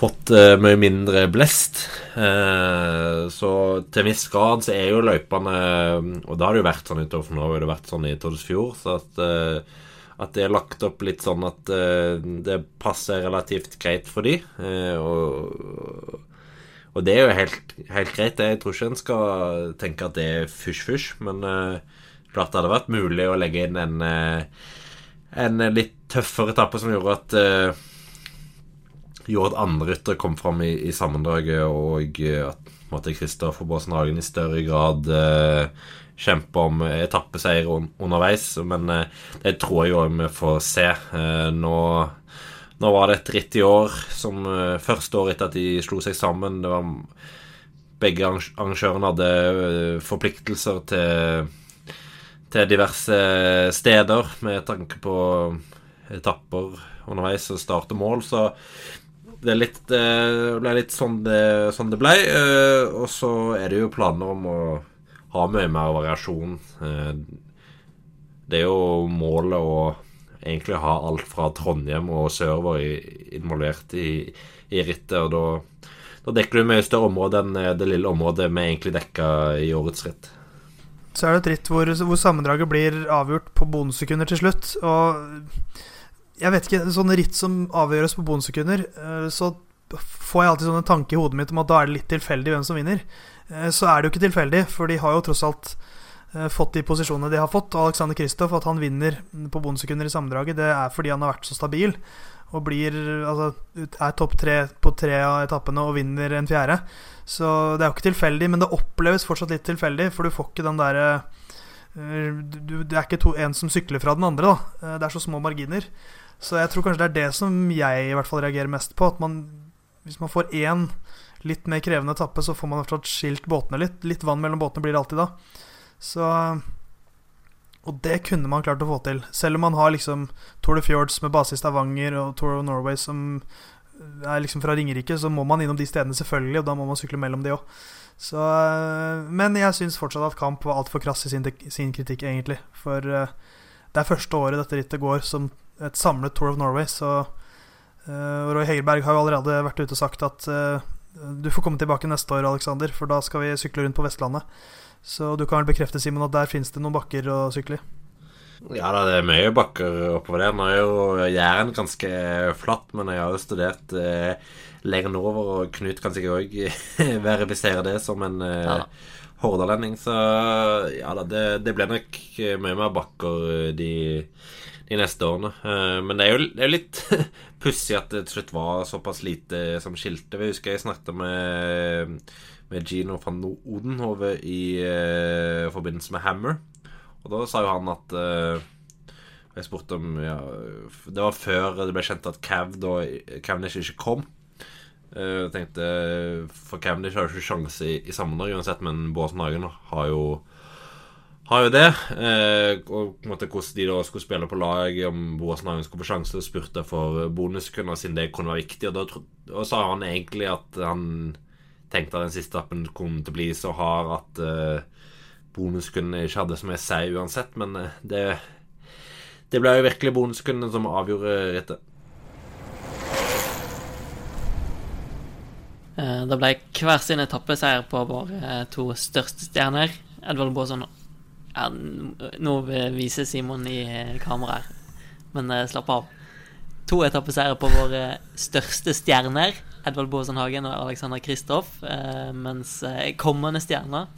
fått eh, mye mindre blest. Eh, så til en viss grad så er jo løypene Og da har det jo vært sånn utover nå, nå, det har vært sånn i Torsfjord, så at, eh, at det er lagt opp litt sånn at eh, det passer relativt greit for de. og og det er jo helt, helt greit. Jeg tror ikke en skal tenke at det er fysj-fysj, men uh, klart det hadde vært mulig å legge inn en, uh, en litt tøffere etappe som gjorde at uh, Gjorde at andre ryttere kom fram i, i sammendraget, og at måtte Kristoffer Baasen Hagen i større grad uh, kjempe om etappeseier un underveis. Men det tror jeg òg vi får se. nå nå var det et ritt i år som uh, første år etter at de slo seg sammen. Det var Begge arrangørene hadde uh, forpliktelser til, til diverse steder med tanke på etapper underveis og start og mål, så det, litt, det ble litt sånn det, sånn det ble. Og så er det jo planer om å ha mye mer variasjon. det er jo målet å egentlig ha alt fra Trondheim og sørover involvert i, i rittet. Og da, da, dekker du mye større område enn det lille området vi egentlig dekka i årets ritt. Så er det et ritt hvor, hvor sammendraget blir avgjort på bonussekunder til slutt. Og jeg vet ikke, sånne ritt som avgjøres på bonussekunder, eh, så får jeg alltid sånne tanker i hodet mitt om at da er det litt tilfeldig hvem som vinner. Eh, så er det jo ikke tilfeldig, for de har jo tross alt Eh, fått de posisjonene de har fått. Alexander Kristoff, at han vinner på bondesekunder i sammendraget, det er fordi han har vært så stabil. Og blir, altså, er topp tre på tre av etappene og vinner en fjerde. Så det er jo ikke tilfeldig, men det oppleves fortsatt litt tilfeldig, for du får ikke den derre eh, Det er ikke to, en som sykler fra den andre, da. Eh, det er så små marginer. Så jeg tror kanskje det er det som jeg i hvert fall reagerer mest på. At man, hvis man får én litt mer krevende etappe, så får man fall skilt båtene litt. Litt vann mellom båtene blir det alltid da. Så Og det kunne man klart å få til. Selv om man har liksom Tour de Fjords med base i Stavanger og Tour of Norway som er liksom fra Ringerike, så må man innom de stedene selvfølgelig, og da må man sykle mellom de òg. Så, men jeg syns fortsatt at Kamp var altfor krass i sin, sin, kritikk, egentlig. For uh, det er første året dette rittet går som et samlet Tour of Norway, så uh, Roy Hegerberg har jo allerede vært ute og sagt at du får komme tilbake neste år, Alexander, for da skal vi sykle rundt på Vestlandet. Så du kan vel bekrefte, Simon, at der finnes det noen bakker å sykle i? Ja det er mye bakker oppover der. Nå er jo Jæren ganske flatt, men jeg har jo studert eh, lenger nordover, og Knut kan sikkert òg (laughs) verifisere det som en eh, ja. hordalending. Så ja da, det, det ble nok mye mer bakker de, de neste årene. Eh, men det er jo, det er litt (laughs) pussig at det til slutt var såpass lite som skilte. Jeg husker jeg snakket med, med Gino van Odenhove i eh, forbindelse med Hammer. Og da sa jo han at Jeg spurte om ja, Det var før det ble kjent at Cav da Cavendish ikke kom. Jeg tenkte For Cavendish har jo ikke sjanse i, i Sammendrag uansett, men Båsen Hagen har jo har jo det. Eh, og på en måte hvordan de da skulle spille på lag, om Boasen Hagen skulle få sjanse, og spurte for bonuskunder siden det kunne være viktig. Og da og sa han egentlig at han tenkte at den siste appen kom til å bli så hard at eh, bonuskundene ikke hadde så mye si uansett, men eh, det, det ble jo virkelig bonuskundene som avgjorde rittet. Det ble hver sin etappeseier på våre to største stjerner. Edvald Baason ja, Nå viser Simon i kamera her, men slapp av. To etappeseiere på våre største stjerner, Edvald Baasen Hagen og Alexander Kristoff, mens kommende stjerner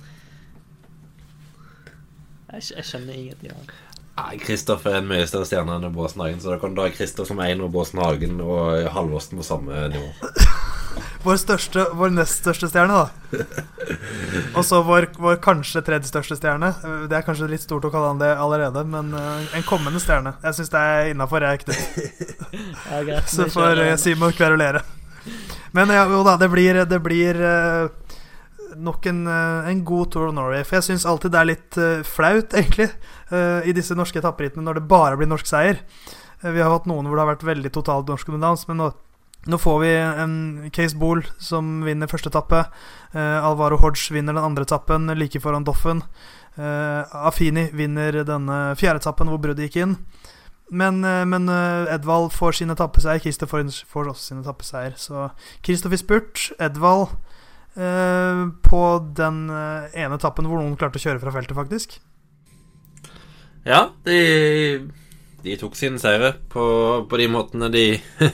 jeg, jeg skjønner ingenting av det. Kristoff er en mye større stjerne enn Båsen Hagen, så da kan du ha Kristoff som én og Båsen Hagen og Halvorsen på samme nivå. Vår, største, vår nest største stjerne, da. (laughs) Og så vår, vår, kanskje tredje største stjerne. Det er kanskje litt stort å kalle han det allerede, men uh, en kommende stjerne. Jeg syns det er innafor, jeg, Knut. (laughs) (laughs) så får uh, Simon kverulere. Men ja, jo da, det blir, det blir uh, nok en, eh, en, god Tour of Norway. For jeg syns alltid det er litt uh, flaut, egentlig, uh, i disse norske etapperittene når det bare blir norsk seier. Uh, vi har hatt noen hvor det har vært veldig totalt norsk dominans, men nå, nå, får vi en Case Bool som vinner første etappe. Alvaro Hodge vinner den andre etappen like foran Doffen. Afini vinner denne fjerde etappen hvor bruddet gikk inn. Men, men Edvald får sin etappeseier. Christer får, får også sin etappeseier. Så Kristoffer Spurt, Edvald Eh, på den eh, ene etappen hvor noen klarte å kjøre fra feltet, faktisk. Ja, de, de tok sine seire på, på, de måtene de (laughs)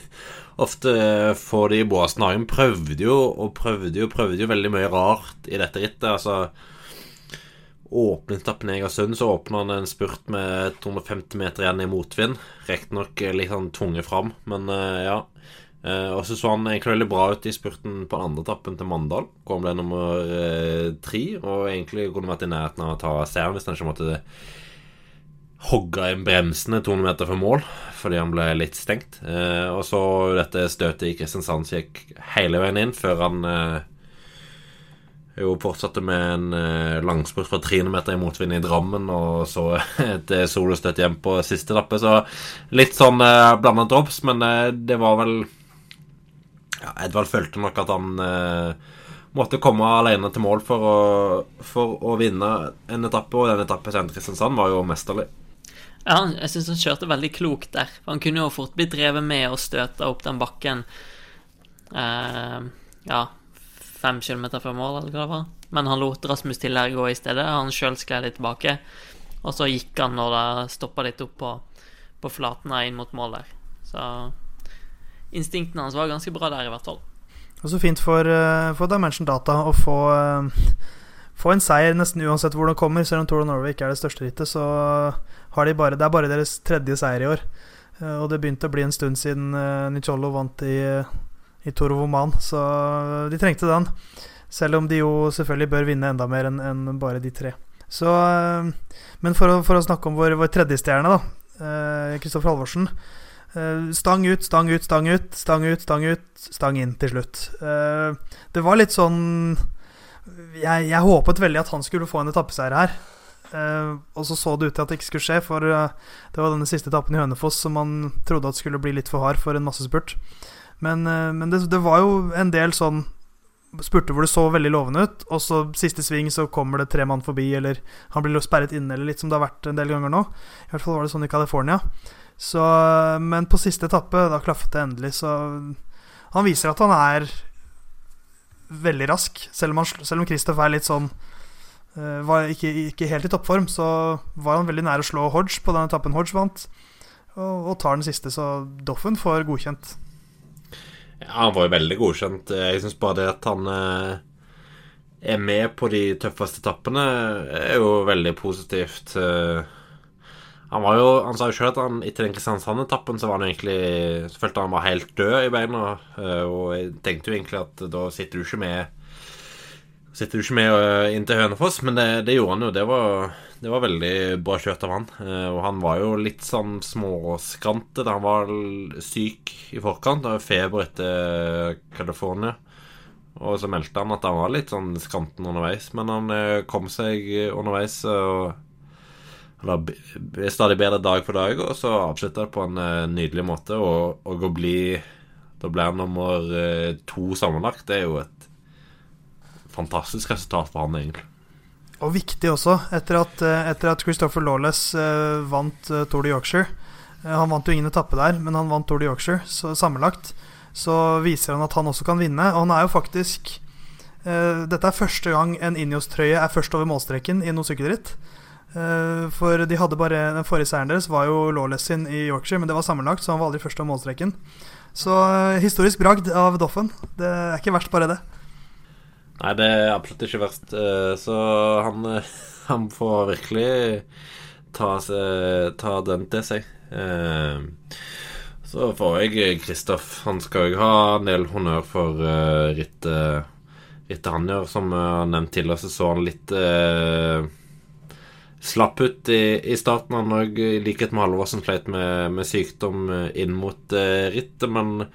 ofte får de i båsen. Hagen. Prøvde jo og prøvde jo prøvde jo veldig mye rart i dette rittet. Altså Åpningstappen opp Egersund så åpna han en spurt med 250 meter igjen i motvind. Riktignok litt sånn tunge fram, men uh, ja. Uh, og så så han egentlig veldig bra ut i spurten på andre tappen til Mandal. Hvor han ble nummer tre, og egentlig kunne vært i nærheten av å ta seieren hvis han ikke måtte hogge inn bremsene 200 meter fra mål fordi han ble litt stengt. Eh, og så dette støtet i Kristiansand som gikk hele veien inn, før han jo fortsatte med en langspurt fra 300 meter i motvind i Drammen, og så (laughs) et solostøt hjem på siste etappe. Så litt sånn eh, blanda drops, men det var vel ja, Edvald følte nok at han eh, måtte komme alene til mål for å, for å vinne en etappe, og den etappen til Kristiansand var jo mesterlig. Ja, jeg syns han kjørte veldig klokt der. Han kunne jo fort blitt drevet med og støta opp den bakken eh, ja, fem kilometer fra mål, eller hva det var. Men han lot Rasmus Tiller gå i stedet. Han sjøl skled litt tilbake. Og så gikk han når det stoppa litt opp på, på flatene inn mot mål der. Så instinktene hans var ganske bra der, i hvert fall. Og så fint for, uh, for Dimension Data å få, uh, få en seier nesten uansett hvor den kommer. Selv om Tour of Norway ikke er det største rittet, så har de bare, det er bare deres tredje seier i år. Uh, og det begynte å bli en stund siden uh, Nicolo vant i, i of så de trengte den. Selv om de jo selvfølgelig bør vinne enda mer enn en bare de tre. Så, men for å, for å, snakke om vår, vår tredje stjerne, da, Kristoffer Halvorsen. Stang ut, stang ut, stang ut, stang ut, stang ut, stang inn til slutt. Det var litt sånn jeg, jeg, håpet veldig at han skulle få en etappeseier her. Uh, og så så det ut til at det ikke skulle skje, for det var denne siste etappen i Hønefoss som man trodde at skulle bli litt for hard for en massespurt. Men, eh, men det, det, var jo en del sånn spurter hvor det så veldig lovende ut, og så siste sving så kommer det tre mann forbi, eller han blir sperret inne, eller litt som det har vært en del ganger nå. I hvert fall var det sånn i California. Så, men på siste etappe, da klaffet det endelig, så Han viser at han er veldig rask. Selv om, han, selv om Kristoff er litt sånn Var ikke, ikke, helt i toppform, så var han veldig nær å slå Hodge på den etappen Hodge vant. Og, og tar den siste, så Doffen får godkjent. Ja, han var jo veldig godkjent. Jeg syns bare det at han eh, er med på de tøffeste etappene, er jo veldig positivt. Eh, han var jo, han sa jo sjøl at han etter den Kristiansand-etappen så var han egentlig Så følte han var helt død i beina. Eh, og jeg tenkte jo egentlig at da sitter du ikke med Sitter du ikke med inn til Hønefoss, men det, det, gjorde han jo. Det var, det var veldig bra kjørt av han. Og han var jo litt sånn småskrante da han var syk i forkant. Det feber etter California. Og så meldte han at han var litt sånn skranten underveis, men han kom seg underveis. og eller stadig bedre dag for dag, og så avslutta det på en nydelig måte. Og, og å bli Da ble han nummer to sammenlagt. Det er jo et fantastisk resultat for han, egentlig. Og viktig også, etter at, uh, etter at Christopher Lawless vant Tour de Yorkshire. han vant jo ingen etappe der, men han vant Tour de Yorkshire så sammenlagt. Så viser han at han også kan vinne. Og han er jo faktisk Dette er første gang en Injos-trøye er først over målstreken i noe sykkelritt. Uh, for de hadde bare Den forrige seieren deres var jo Lawless sin i Yorkshire, men det var sammenlagt, så han var aldri først over målstreken. Så uh, historisk bragd av Doffen. Det er ikke verst, bare det. Nei, det er absolutt ikke verst. Uh, så han, (laughs) han, får virkelig ta, ta den til seg. Så får jeg Kristoff. Han skal jo ha en del honnør for rittet, rittet han gjør. Som nevnt tidligere, så så han litt slapp ut i, i starten. Han òg, i likhet med Halvorsen, sleit med, med, sykdom eh, inn mot uh, rittet, men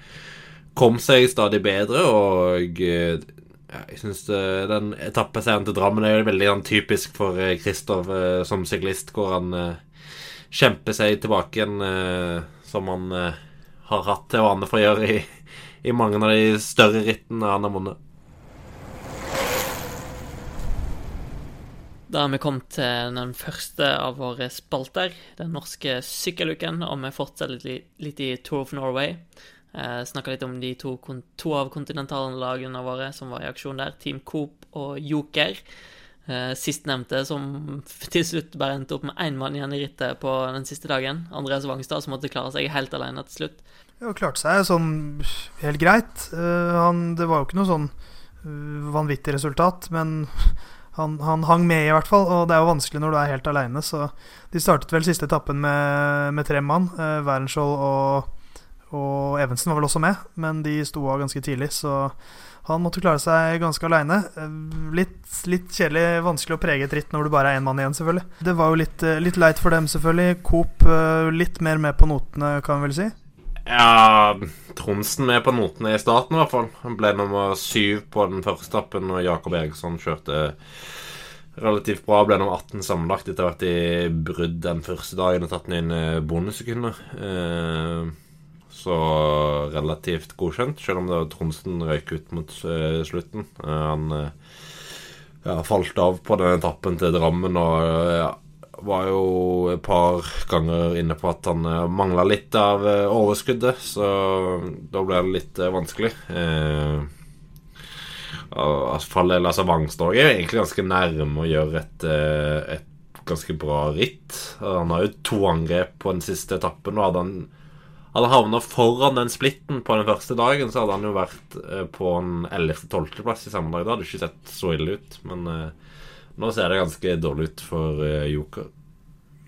kom seg stadig bedre, og uh, jeg syns den etappeseieren til Drammen er jo veldig sånn, typisk for Kristoff uh, som syklist, hvor han kjemper seg tilbake igjen, som han har hatt til vane for å gjøre i, i mange av de større rittene han har vunnet. Da har vi kommet til den første av våre spalter, den norske sykkeluken, og vi fortsetter litt i Tour of Norway. Eh, Snakka litt om de to, to av kontinentallagene våre som var i aksjon der, Team Coop og Joker. Eh, Sistnevnte som til slutt bare endte opp med én mann igjen i rittet på den siste dagen. Andreas Wangstad som måtte klare seg helt alene til slutt. Ja, klarte seg sånn helt greit. Uh, han, det var jo ikke noe sånn uh, vanvittig resultat, men (laughs) han, han, hang med, i hvert fall. Og det er jo vanskelig når du er helt aleine. Så de startet vel siste etappen med, med tre mann. Eh, Wernskjold og, og, Evensen var vel også med, men de sto av ganske tidlig. Så han måtte klare seg ganske aleine. Litt, litt, kjedelig, vanskelig å prege et ritt når du bare er én mann igjen, selvfølgelig. Det var jo litt, eh, litt leit for dem, selvfølgelig. Coop eh, litt mer med på notene, kan vi vel si. Ja, Tromsen med på notene i starten, i hvert fall. Han ble nummer syv på den første etappen, og Jakob Eriksson kjørte relativt bra. Ble nummer 18 sammenlagt etter hvert i brudd den første dagen og tatt inn eh, bonussekunder. Så relativt godkjent, selv om det var Tronsen røyk ut mot eh, slutten. han ja, falt av på den etappen til Drammen og ja, var jo et par ganger inne på at han mangla litt av overskuddet, så da ble det litt vanskelig. Asfall eller altså Vangstad er egentlig ganske nærme å gjøre et, et ganske bra ritt. Han har jo to angrep på den siste etappen. Og hadde han hadde havna foran den splitten på den første dagen, så hadde han jo vært på en 11.-12.-plass i samme dag. Det hadde ikke sett så ille ut. Men nå ser det ganske dårlig ut for uh, Joker.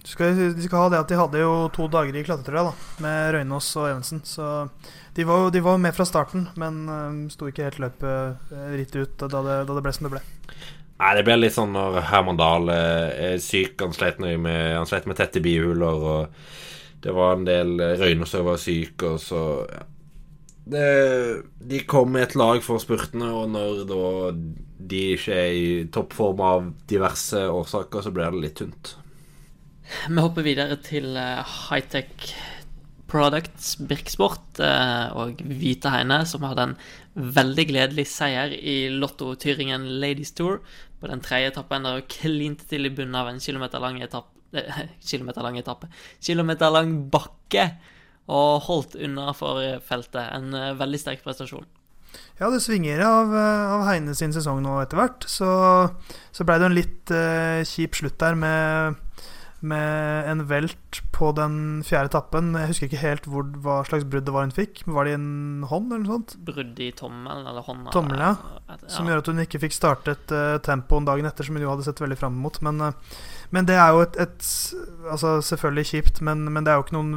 Skal, de skal ha det at de hadde jo to dager i klatretrøya med Røynås og Evensen. Så de var, de var med fra starten, men um, sto ikke helt løpet Ritt rittet ut da det, da det, ble som det ble. Nei, Det ble litt sånn når Herman Dahl er syk. Han sleit med, han sleit med tette bihuler, og det var en del Røyner som var syk, og så ja. det, De kom med et lag for spurtene, og når da de ikke er i toppform av diverse årsaker, så blir det litt tynt. Vi hopper videre til uh, high-tech Products Birksport eh, og Vita Heine, som hadde en veldig gledelig seier i Lotto Tyringen Ladies Tour på den tredje etappen, der hun klinte til i bunnen av en kilometerlang etappe eh, (laughs) Kilometerlang etappe Kilometerlang bakke og holdt unna for feltet. En eh, veldig sterk prestasjon. Ja, det svinger av, eh, av Heine sin sesong nå etter hvert. Så, så blei det en litt uh, kjip slutt der med med en velt på den fjerde etappen. Jeg husker ikke helt hvor, hva slags brudd det var hun fikk. Var det i en hånd eller noe sånt? Brudd i tommelen eller hånda. Tommelen, ja. Som gjør at hun ikke fikk startet uh, tempoen dagen etter, som hun jo hadde sett veldig fram mot. Men, uh, men det er jo et, et, Altså selvfølgelig kjipt, men, men, det er jo ikke noen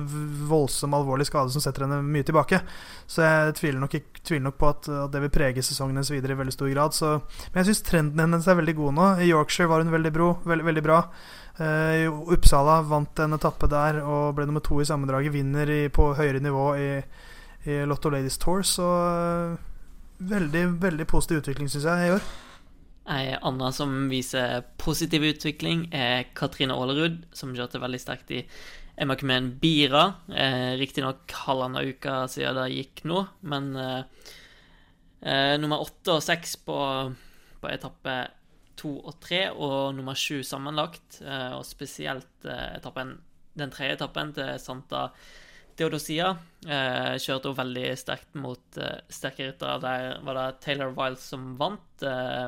voldsom alvorlig skade som setter henne mye tilbake. Så jeg tviler nok, ikke, tviler nok på at, at, det vil prege sesongen hennes videre i veldig stor grad. Så, men jeg syns trenden hennes er veldig god nå. I Yorkshire var hun veldig, bro, veld, veldig bra. Uh, Uppsala vant en etappe der og ble nummer to i sammendraget. Vinner i, på høyere nivå i, i Lotto Ladies Tour. Så uh, veldig, veldig positiv utvikling, syns jeg, i år. Ei anna som viser positiv utvikling, er Katrine Aalerud, som kjørte veldig sterkt i Emakumen Bira. Eh, Riktignok halvannen uke siden det gikk nå, men eh, eh, nummer åtte og seks på, på etappe to og tre, og nummer sju sammenlagt. Eh, og spesielt eh, etappen, den tredje etappen til Santa Theodosia eh, kjørte hun veldig sterkt mot sterke ryttere. Der var det Taylor Wiles som vant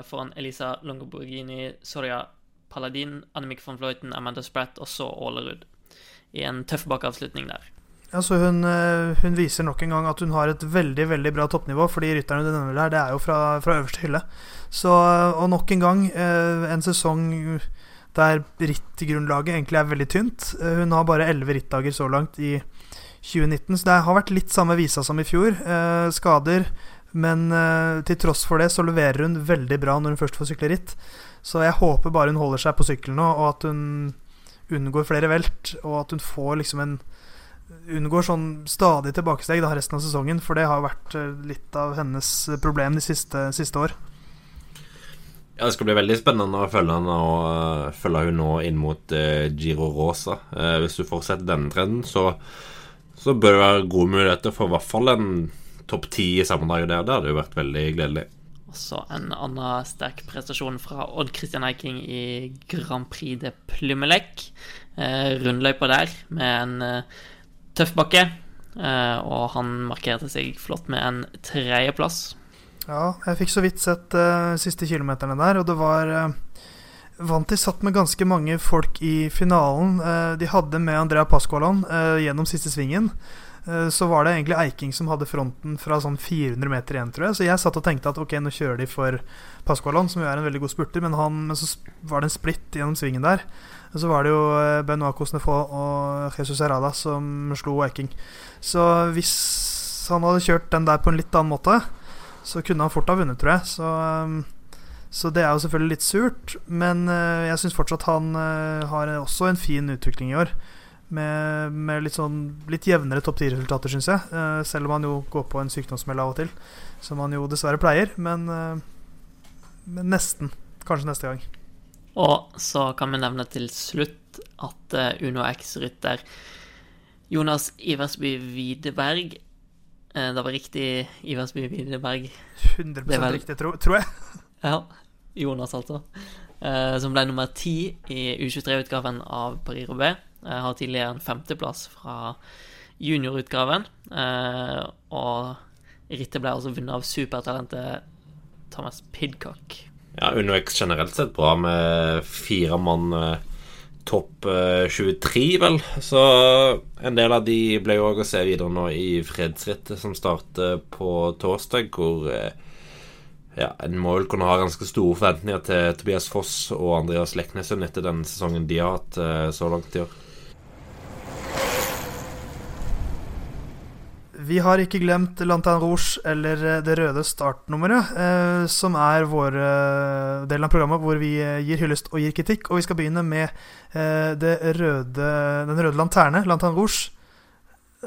foran Elisa Longoborghini, Soria Paladin, Annemiek van Vleuten, Amanda Spratt og så Aalerud. I en tøff bakavslutning der. Altså hun, hun, viser nok en gang at hun har et veldig veldig bra toppnivå. For de rytterne du nevner der, det er jo fra, fra øverste hylle. Så, og nok en gang, eh, en sesong der rittgrunnlaget egentlig er veldig tynt. Eh, hun har bare elleve rittdager så langt i 2019, så det har vært litt samme visa som i fjor. Eh, skader, men til tross for det så leverer hun veldig bra når hun først får sykle ritt. Så jeg håper bare hun holder seg på sykkelen nå, og at hun unngår flere velt, og at hun får liksom en unngår sånn stadig tilbakesteg da resten av sesongen, for det har vært litt av hennes problem de siste, siste år. Ja, Det skal bli veldig spennende å følge henne og uh, følge hun nå inn mot uh, Giro Rosa. Hvis du fortsetter denne trenden, så, så, bør det være gode muligheter for i hvert fall en topp ti i sammendraget der. Det hadde jo vært veldig gledelig. Også en annen sterk prestasjon fra Odd Christian Eiking i Grand Prix de Plumelec. rundløypa der med en tøff bakke. og han markerte seg flott med en tredjeplass. Ja, jeg fikk så vidt sett uh, siste kilometerne der, og det var uh, Vanti satt med ganske mange folk i finalen. Uh, de hadde med Andrea Pasqualon uh, gjennom siste svingen. så var det egentlig Eiking som hadde fronten fra sånn 400 meter igjen, tror jeg. Så jeg satt og tenkte at ok, nå kjører de for Pasqualon, som jo er en veldig god spurter, men, han, men så var det en splitt gjennom svingen der. Så var det jo Benoit Cosnefaux og Jesus Herrada som slo Eiking. Så hvis han hadde kjørt den der på en litt annen måte, så kunne han fort ha vunnet, tror jeg. Så, um, så det er jo selvfølgelig litt surt. Men uh, jeg syns fortsatt han uh, har også en fin utvikling i år. Med, med litt sånn litt jevnere topp ti-resultater, syns jeg. Uh, selv om han jo går på en sykdomsmeld av og til. Som han jo dessverre pleier. Men, men nesten. Kanskje neste gang. Og så kan vi nevne til slutt at Uno X-rytter Jonas Iversby Widerberg Eh, det var riktig Iversby Widerberg. 100 vel... riktig, tro, tror jeg. Ja. Jonas, altså. Eh, som ble nummer ti i U23-utgaven av Paris Roubais. Eh, har tidligere en femteplass fra juniorutgaven. og rittet ble altså vunnet av supertalentet Thomas Pidcock. Ja, UnoX generelt sett bra med fire mann topp 23, eh, vel. Så en del av de ble jo òg å se videre nå i fredsrittet, som starter på torsdag, hvor eh, ja, En må vel kunne ha ganske store forventninger til Tobias Foss og Andreas Leknessund etter den sesongen de har hatt eh, så langt i år. Vi har ikke glemt Lantan Rouge eller eh, det røde startnummeret, eh, som er vår eh, del av programmet hvor vi gir hyllest og gir kritikk. Og vi skal begynne med eh, røde, den røde lanterne, Lantan Rouge.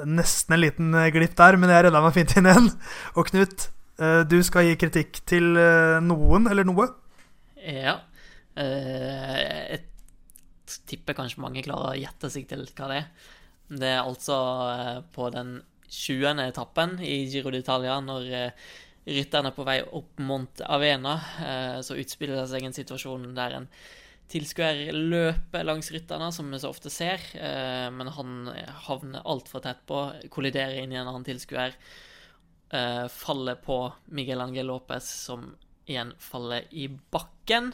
Nesten en liten glipp der, men jeg redda meg fint inn igjen. Og Knut, du skal gi kritikk til noen eller noe? Ja. jeg tipper kanskje mange klarer å gjette seg til hva det er. Det er altså eh, på den 20. etappen i Giro d'Italia, når eh, rytterne er på vei opp Mont Avena, eh, så utspiller det seg en situasjon der en tilskuer løper langs rytterne, som vi så ofte ser, men han havner altfor tett på, kolliderer inn i en annen tilskuer, faller på Miguel Angel Lopez, som igjen faller i bakken.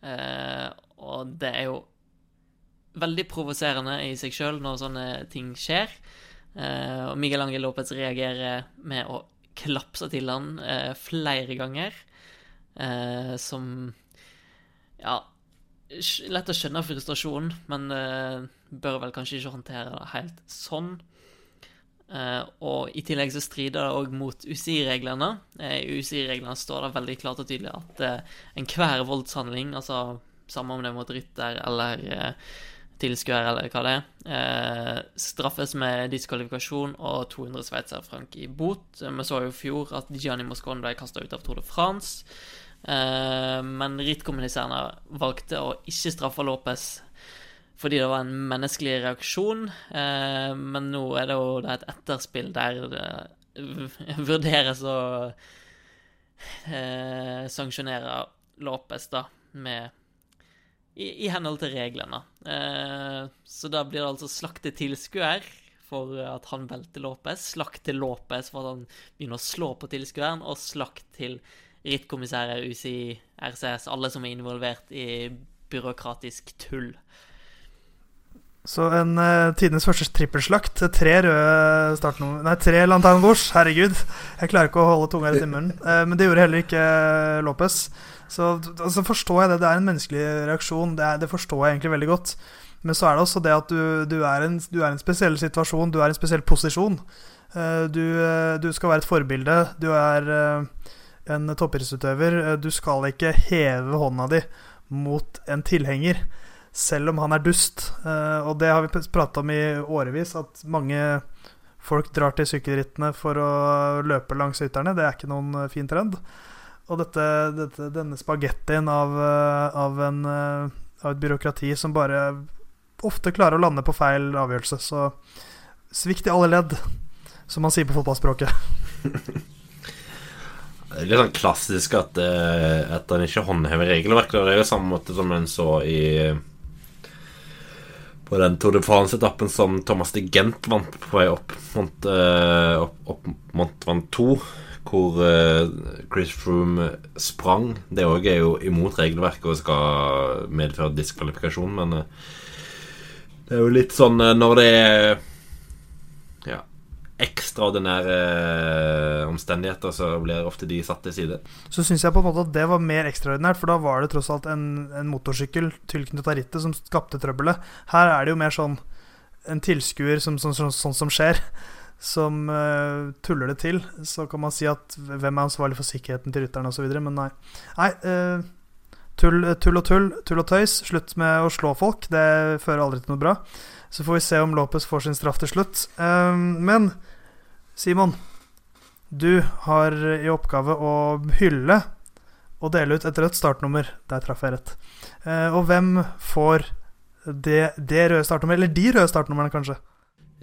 Og det er jo veldig provoserende i seg sjøl når sånne ting skjer. Eh, og Miguel Angel Lopez reagerer med å klapse til han uh, flere ganger. Uh, som Ja, lett å skjønne frustrasjonen, men bør vel kanskje ikke håndtere det helt sånn. Og i tillegg så strider det òg mot UCI-reglene. I UCI-reglene står det veldig klart og tydelig at enhver voldshandling, altså samme om det er mot rytter eller tilskuer, eller hva det er, eh, straffes med diskvalifikasjon og 200 sveitserfrank i bot. Vi så jo i fjor at Gianni Moscon ble kasta ut av Tour de France. Eh, men rittkommuniserende valgte å ikke straffe Lopez fordi det var en menneskelig reaksjon. Eh, men nå er det jo det et etterspill der det vurderes å eh, sanksjonere Lopez da med i, i henhold til reglene. Eh, så da blir det altså slakte tilskuer for at han velter Lopez, slakt til Lopez for at han begynner å slå på tilskueren, og slakt til rittkommissærer, UCI, RCS, alle som er involvert i byråkratisk tull. Så en uh, tidenes første trippelslakt. Tre røde Nei, tre Rouge. Herregud. Jeg klarer ikke å holde tunga rett i munnen. Uh, men det gjorde heller ikke uh, Lopez. Så altså, forstår jeg det. Det er en menneskelig reaksjon. Det, er, det, forstår jeg egentlig veldig godt. Men så er det også det at du, du, er, en, du er en spesiell situasjon. Du er i en spesiell posisjon. Du, du, skal være et forbilde. Du er en toppidrettsutøver. Du skal ikke heve hånda di mot en tilhenger, selv om han er dust. og det har vi prata om i årevis, at mange folk drar til sykkelrittene for å løpe langs rytterne. Det er ikke noen fin trend. Og dette, dette, denne spagettien av, eh, av, en, eh, av, et byråkrati som bare ofte klarer å lande på feil avgjørelse. Så svikt i alle ledd, som man sier på fotballspråket. (laughs) Det er litt sånn klassisk at, at han ikke håndhever regelverket. Det er jo samme måte som en så i På den Tour de France-etappen som Thomas de Gent vant på vei opp Mont, uh, opp, opp Mont Vant 2 hvor uh, Chris Froome sprang. Det òg er jo imot regelverket og skal medføre diskvalifikasjon, men uh, det er jo litt sånn når det er ekstraordinære omstendigheter, så blir ofte de satt til side. Så syns jeg på en måte at det var mer ekstraordinært, for da var det tross alt en, en motorsykkel tilknyttet rittet som skapte trøbbelet. Her er det jo mer sånn en tilskuer som, sånn, sånn, sånn som skjer som uh, tuller det til, så kan man si at hvem er ansvarlig for sikkerheten til rytteren osv. Men nei. nei uh, tull, tull, og tull, tull og tøys. Slutt med å slå folk. Det fører aldri til noe bra. Så får vi se om Lopez får sin straff til slutt. Uh, men Simon, du har i oppgave å hylle og dele ut et rødt startnummer. Der traff jeg rett. og hvem får det, det røde startnummeret? Eller de røde startnumrene, kanskje?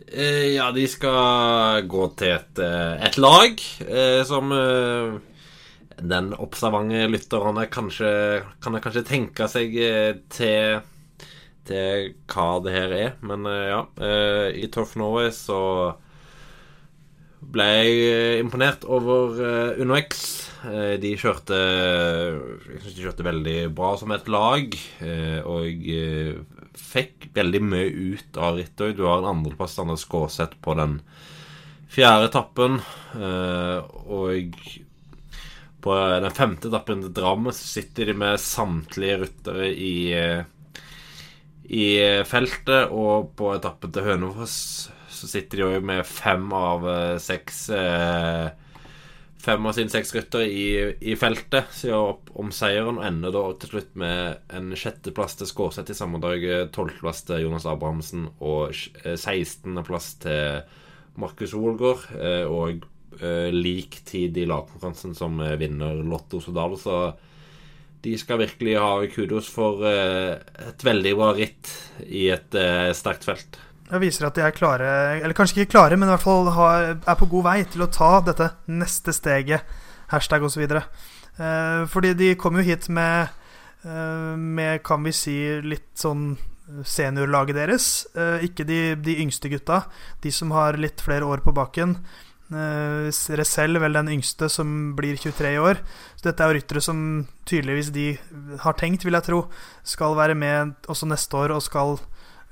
Eh, ja, de skal gå til et, eh, et lag eh, som den observante lytterne kanskje kan kanskje tenke seg til, til hva det her er. Men ja, i Tough Norway så ble jeg imponert over UnoX. De kjørte Jeg syns de kjørte veldig bra som et lag. Og fikk veldig mye ut av rittet. Du har en andreplass Anders Skåseth på den fjerde etappen. Eh, og på den femte etappen til Drammen sitter de med samtlige ryttere i, i feltet. Og på etappen til Hønefoss så sitter de òg med fem av seks eh, fem av sine seks ryttere i, i, feltet. Så gjør opp om seieren og ender da til slutt med en sjetteplass til Skårseth i samme dag, tolvteplass til Jonas Abrahamsen og sekstendeplass til Markus Wolgaard. Eh, og eh, lik tid i lagkonkurransen som vinner Lotto Sodal. Så de skal virkelig ha kudos for et veldig bra ritt i et sterkt felt. Det viser at de er klare, eller kanskje ikke klare, men i hvert fall har, er på god vei til å ta dette neste steget, hashtag osv. Eh, fordi de kom jo hit med, eh, med, kan vi si, litt sånn seniorlaget deres. Eh, ikke de, de, yngste gutta, de som har litt flere år på baken. Eh, Resell, vel den yngste, som blir 23 i år. Så dette er jo ryttere som tydeligvis de har tenkt, vil jeg tro, skal være med også neste år og skal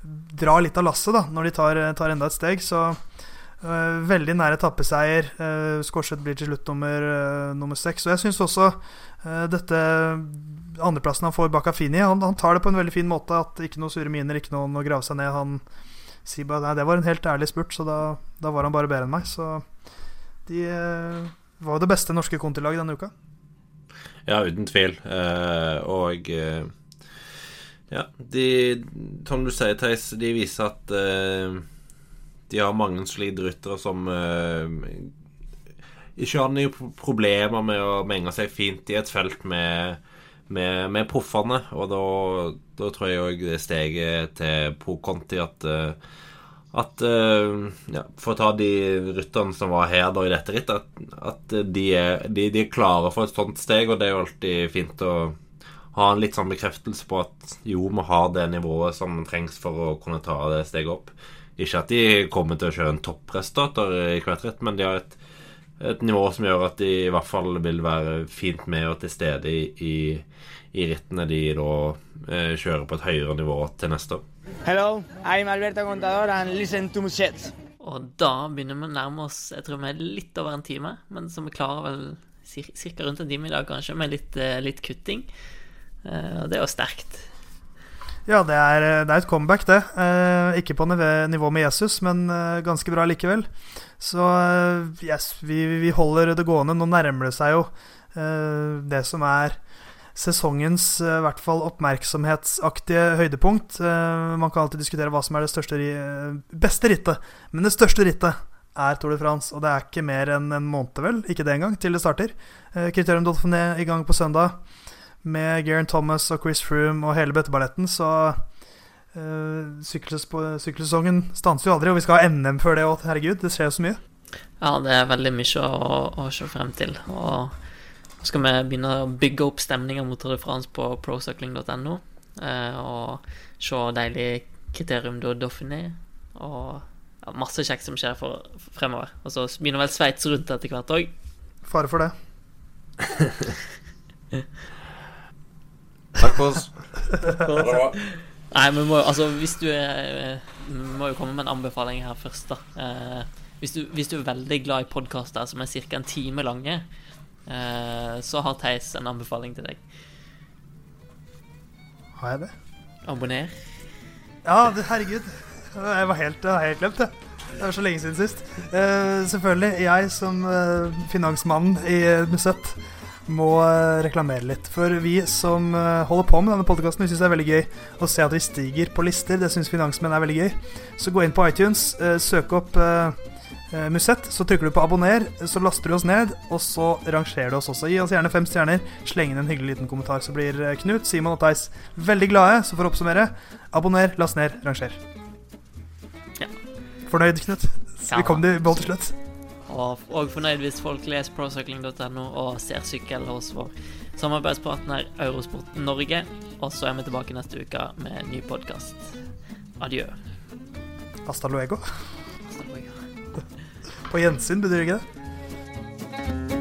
dra litt av lasset da, når de tar, tar enda et steg. Så uh, veldig nær etappeseier. Uh, Skorset blir til slutt nummer, uh, nummer. Og jeg syns også dette andreplassen han får bak Afini han, han, tar det på en veldig fin måte. At ikke noe sure miner, ikke noe å grave seg ned. Han sier bare nei, det var en helt ærlig spurt, så da, da var han bare bedre enn meg. Så de var jo det beste norske kontilaget denne uka. Ja, uten tvil. og ja, de, som du sier, Theis, de viser at uh, de har mange solide ryttere som uh, ikke har noen problemer med å menge seg fint i et felt med, med, med proffene. Og da, da, tror jeg òg det steget til Pro Conti at uh, at ja, For å ta de rytterne som var her da i dette rittet, at, at de, er, de, de, er klare for et sånt steg, og det er jo alltid fint å ha en litt sånn bekreftelse på at jo, vi har det nivået som trengs for å kunne ta det steget opp. Ikke at de kommer til å kjøre en toppresultater i hvert rett, men de har et, et, nivå som gjør at de i hvert fall vil være fint med og til stede i, i, i rittene de da eh, kjører på et høyere nivå til neste år. Hello, I'm Alberto Contador and listen to Muchet. Og da begynner vi å nærme oss jeg tror vi er litt over en time, men så vi klarer vel ca. rundt en time i dag, kanskje, med litt, eh, litt kutting. Eh, og det er jo sterkt. Ja, det er, det er, et comeback, det. Eh, ikke på nivå med Jesus, men eh, ganske bra likevel. Så yes, vi, vi, holder det gående. Nå nærmer det seg jo det som er sesongens i hvert fall oppmerksomhetsaktige høydepunkt. man kan alltid diskutere hva som er det største, beste rittet, men det største rittet er Tour de France. Og det er ikke mer enn en måned, vel, ikke det engang, til det starter. Kriterium Dolphiné i gang på søndag med Garen Thomas og Chris Froome og hele bøtteballetten, så uh, sykkelsesongen stanser jo aldri. Og vi skal ha NM før det òg, herregud. Det skjer jo så mye. Ja, det er veldig mye å, å se frem til. Og nå skal vi begynne å bygge opp stemninga mot Tour de France på procycling.no. Uh, og se deilig kriterium da Dauphiné. Og ja, masse kjekt som skjer for, fremover. Og så begynner vel Sveits rundt etter hvert òg. Fare for det. (laughs) Takk for oss. Nei, vi må altså Hvis du er Vi må jo komme med en anbefaling her først, da. Eh, hvis, du, hvis, du, er veldig glad i podkaster som er ca. en time lange, eh, så har Theis en anbefaling til deg. Har jeg det? Abonner. Ja, det, herregud. Jeg var helt, helt glemt det. Det var så lenge siden sist. Eh, selvfølgelig. Jeg som eh, finansmannen i Musett må eh, reklamere litt. For vi som eh, holder på med denne podkasten, syns det er veldig gøy å se at vi stiger på lister. Det syns finansmenn er veldig gøy. Så gå inn på iTunes, eh, søk opp Musett, så trykker du på abonner, så laster du oss ned, og så rangerer du oss også. Gi oss gjerne fem stjerner, sleng inn en hyggelig liten kommentar, så blir Knut, Simon og Theis veldig glade. Så for å oppsummere, abonner, last ned, ranger. Ja. Fornøyd, Knut? Vi kom til til slutt. Og, òg fornøyd hvis folk leser procycling.no og ser sykkel hos vår samarbeidspartner Eurosport Norge. Og så er vi tilbake neste uke med en ny podkast. Adjø. Hasta luego. På gjensyn, betyr ikke det?